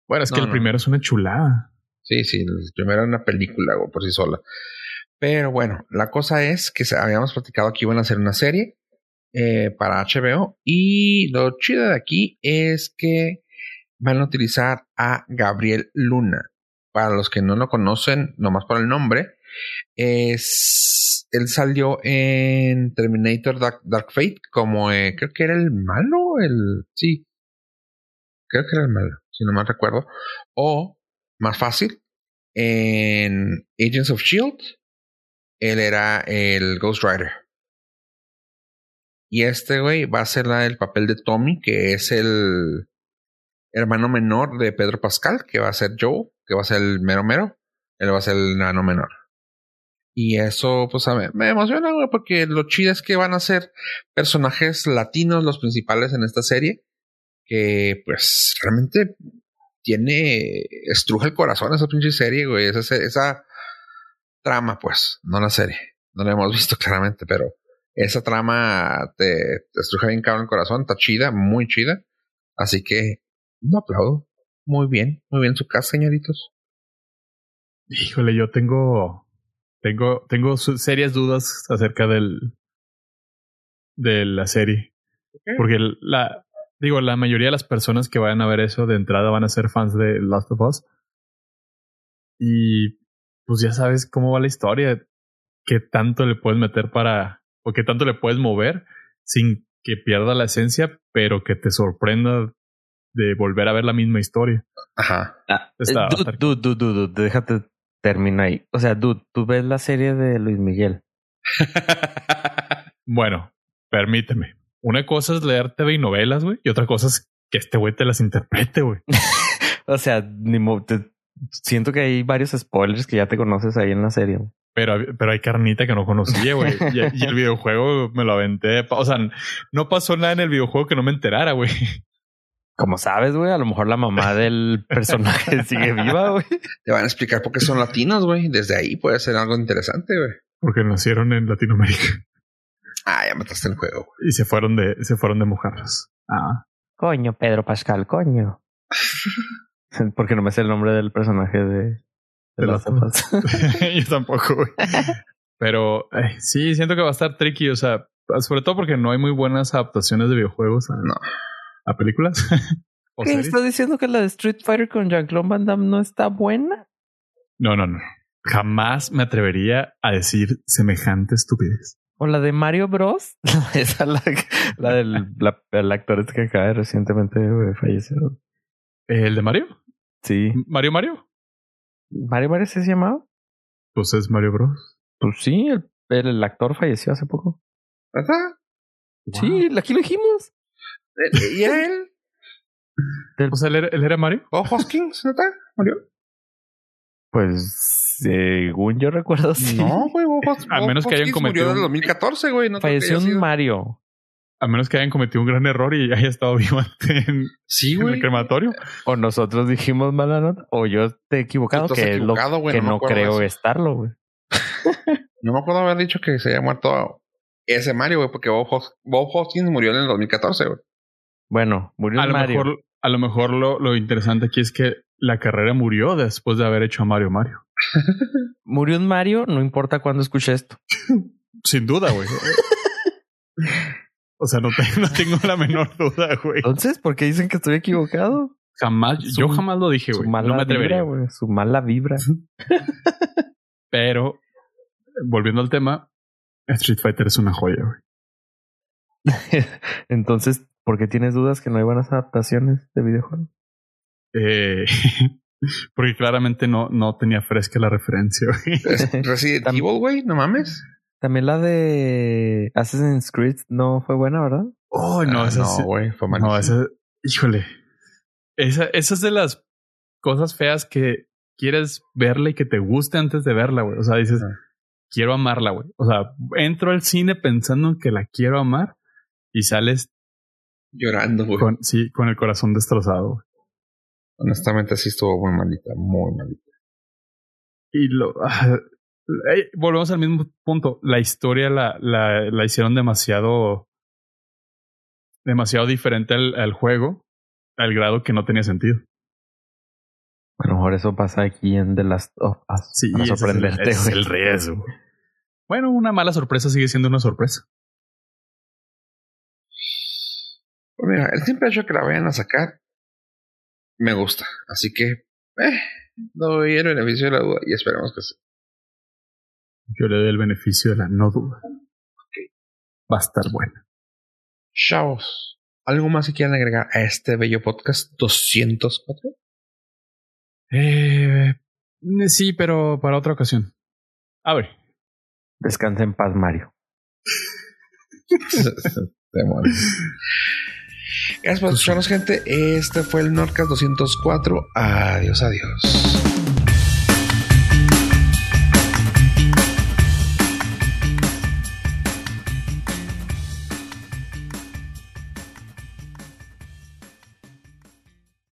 [SPEAKER 2] Bueno, es que el primero es una chulada.
[SPEAKER 1] Sí, sí, el primero era una película por sí sola. Pero bueno, la cosa es que habíamos platicado que iban a hacer una serie eh, para HBO y lo chido de aquí es que van a utilizar a Gabriel Luna. Para los que no lo conocen, nomás por el nombre, es él salió en Terminator Dark, Fate como eh, creo que era el malo, el sí, creo que era el malo si no mal recuerdo. O, más fácil, en Agents of Shield, él era el Ghost Rider. Y este güey va a ser del papel de Tommy, que es el hermano menor de Pedro Pascal, que va a ser Joe, que va a ser el mero mero. Él va a ser el hermano menor. Y eso, pues, a me emociona, güey, porque lo chido es que van a ser personajes latinos los principales en esta serie que pues realmente tiene, estruja el corazón esa pinche serie, güey, esa, esa trama, pues, no la serie, no la hemos visto claramente, pero esa trama te, estruja bien cabrón el corazón, está chida, muy chida, así que un aplaudo, muy bien, muy bien su casa, señoritos.
[SPEAKER 2] Híjole, yo tengo, tengo, tengo serias dudas acerca del, de la serie. Porque la, Digo, la mayoría de las personas que vayan a ver eso de entrada van a ser fans de Last of Us. Y pues ya sabes cómo va la historia. Qué tanto le puedes meter para. o qué tanto le puedes mover sin que pierda la esencia, pero que te sorprenda de volver a ver la misma historia.
[SPEAKER 1] Ajá.
[SPEAKER 3] Ah, dude, dude, dude, déjate terminar ahí. O sea, dude, tú ves la serie de Luis Miguel.
[SPEAKER 2] bueno, permíteme. Una cosa es leer TV y novelas, güey, y otra cosa es que este güey te las interprete, güey.
[SPEAKER 3] o sea, ni siento que hay varios spoilers que ya te conoces ahí en la serie.
[SPEAKER 2] Pero, pero hay carnita que no conocía, güey. y, el videojuego me lo aventé. O sea, no pasó nada en el videojuego que no me enterara, güey.
[SPEAKER 3] Como sabes, güey, a lo mejor la mamá del personaje sigue viva, güey.
[SPEAKER 1] Te van a explicar por qué son latinos, güey. Desde ahí puede ser algo interesante, güey.
[SPEAKER 2] Porque nacieron en Latinoamérica.
[SPEAKER 1] Ah, ya mataste el juego.
[SPEAKER 2] Y se fueron de, se fueron de mojarras. Ah.
[SPEAKER 3] Coño, Pedro Pascal, coño. Porque no me sé el nombre del personaje de, de, las
[SPEAKER 2] Yo tampoco, güey. Pero sí, siento que va a estar tricky. O sea, sobre todo porque no hay muy buenas adaptaciones de videojuegos a,
[SPEAKER 1] no.
[SPEAKER 2] a películas.
[SPEAKER 3] ¿Qué? ¿Estás diciendo que la de Street Fighter con Jean-Claude Van Damme no está buena?
[SPEAKER 2] No, no, no. Jamás me atrevería a decir semejante estupidez.
[SPEAKER 3] O la de Mario Bros. Esa la, la del el actor este que acaba de recientemente fallecer.
[SPEAKER 2] ¿El de Mario?
[SPEAKER 3] Sí.
[SPEAKER 2] ¿Mario Mario?
[SPEAKER 3] ¿Mario Mario se llamaba?
[SPEAKER 2] Pues es Mario Bros.
[SPEAKER 3] Pues sí, el, el, actor falleció hace poco.
[SPEAKER 1] ¿Verdad?
[SPEAKER 3] Sí, aquí lo dijimos.
[SPEAKER 1] ¿Y él?
[SPEAKER 2] O sea, ¿él era, él era Mario?
[SPEAKER 1] ¿Bob Hoskins? ¿Neta? ¿Murió?
[SPEAKER 3] Pues, según yo recuerdo, sí.
[SPEAKER 1] No, güey. Bob
[SPEAKER 2] A menos que hayan
[SPEAKER 1] Hoskins
[SPEAKER 2] cometido
[SPEAKER 1] Murió en el
[SPEAKER 2] un-
[SPEAKER 1] 2014, güey. No
[SPEAKER 3] Falleció
[SPEAKER 1] haya
[SPEAKER 3] un Mario.
[SPEAKER 2] A menos que hayan cometido un gran error y haya estado vivo en,
[SPEAKER 1] Sí,
[SPEAKER 2] en
[SPEAKER 1] güey.
[SPEAKER 2] el crematorio.
[SPEAKER 3] O nosotros dijimos mala nota. O yo te he equivocado, que es lo que
[SPEAKER 1] no
[SPEAKER 3] creo estarlo, güey.
[SPEAKER 1] No me acuerdo haber dicho que se había muerto ese Mario, güey, porque Bob, Hos- Bob Hoskins murió en el 2014, güey.
[SPEAKER 3] Bueno, murió
[SPEAKER 2] A lo
[SPEAKER 3] Mario.
[SPEAKER 2] mejor, a lo mejor lo, lo interesante aquí es que la carrera murió después de haber hecho a Mario Mario.
[SPEAKER 3] Murió un Mario, no importa cuándo escuche esto.
[SPEAKER 2] Sin duda, güey. o sea, no, te- no tengo la menor duda, güey.
[SPEAKER 3] Entonces, ¿por qué dicen que estoy equivocado?
[SPEAKER 2] Jamás,
[SPEAKER 3] Su-
[SPEAKER 2] yo jamás lo dije,
[SPEAKER 3] Su
[SPEAKER 2] güey.
[SPEAKER 3] mala
[SPEAKER 2] No me atrevería.
[SPEAKER 3] vibra, güey. Su mala vibra.
[SPEAKER 2] Pero, volviendo al tema, Street Fighter es una joya, güey.
[SPEAKER 3] Entonces, ¿por qué tienes dudas que no hay buenas adaptaciones de videojuegos?
[SPEAKER 2] Eh, porque claramente no, no tenía fresca la referencia,
[SPEAKER 1] Resident Evil, güey, no mames.
[SPEAKER 3] También la de Assassin's Creed no fue buena, ¿verdad?
[SPEAKER 2] Oh, no,
[SPEAKER 1] Ah,
[SPEAKER 2] esa
[SPEAKER 1] no, güey, fue
[SPEAKER 2] No,
[SPEAKER 1] malísimo.
[SPEAKER 2] esa, híjole. Esa, esa es de las cosas feas que quieres verla y que te guste antes de verla, güey. O sea, dices,
[SPEAKER 1] Ah.
[SPEAKER 2] quiero amarla, güey. O sea, entro al cine pensando en que la quiero amar y sales
[SPEAKER 1] Llorando, güey.
[SPEAKER 2] con, sí, con el corazón destrozado.
[SPEAKER 1] Honestamente, sí estuvo muy malita, muy malita.
[SPEAKER 2] Y lo. volvemos al mismo punto. La historia la, la, la hicieron demasiado. demasiado diferente al, al juego, al grado que no tenía sentido.
[SPEAKER 3] A lo mejor eso pasa aquí en The Last of Us.
[SPEAKER 2] Sí,
[SPEAKER 3] para
[SPEAKER 2] ese es el-
[SPEAKER 3] sorprenderte,
[SPEAKER 2] es el riesgo. Bueno, una mala sorpresa sigue siendo una sorpresa.
[SPEAKER 1] Pues mira, el simple hecho de que la vayan a sacar me gusta. Así que, eh, doy el beneficio de la duda y esperemos que sí.
[SPEAKER 2] Yo le doy el beneficio de la no duda. Va a estar buena.
[SPEAKER 1] Chavos, ¿algo más que quieran agregar a este bello podcast 204?
[SPEAKER 2] Eh, sí, pero para otra ocasión. A ver.
[SPEAKER 3] Descansa en paz, Mario.
[SPEAKER 1] Demonios. Gracias por escucharnos, gente. Este fue el Nordcast 204. Adiós, adiós.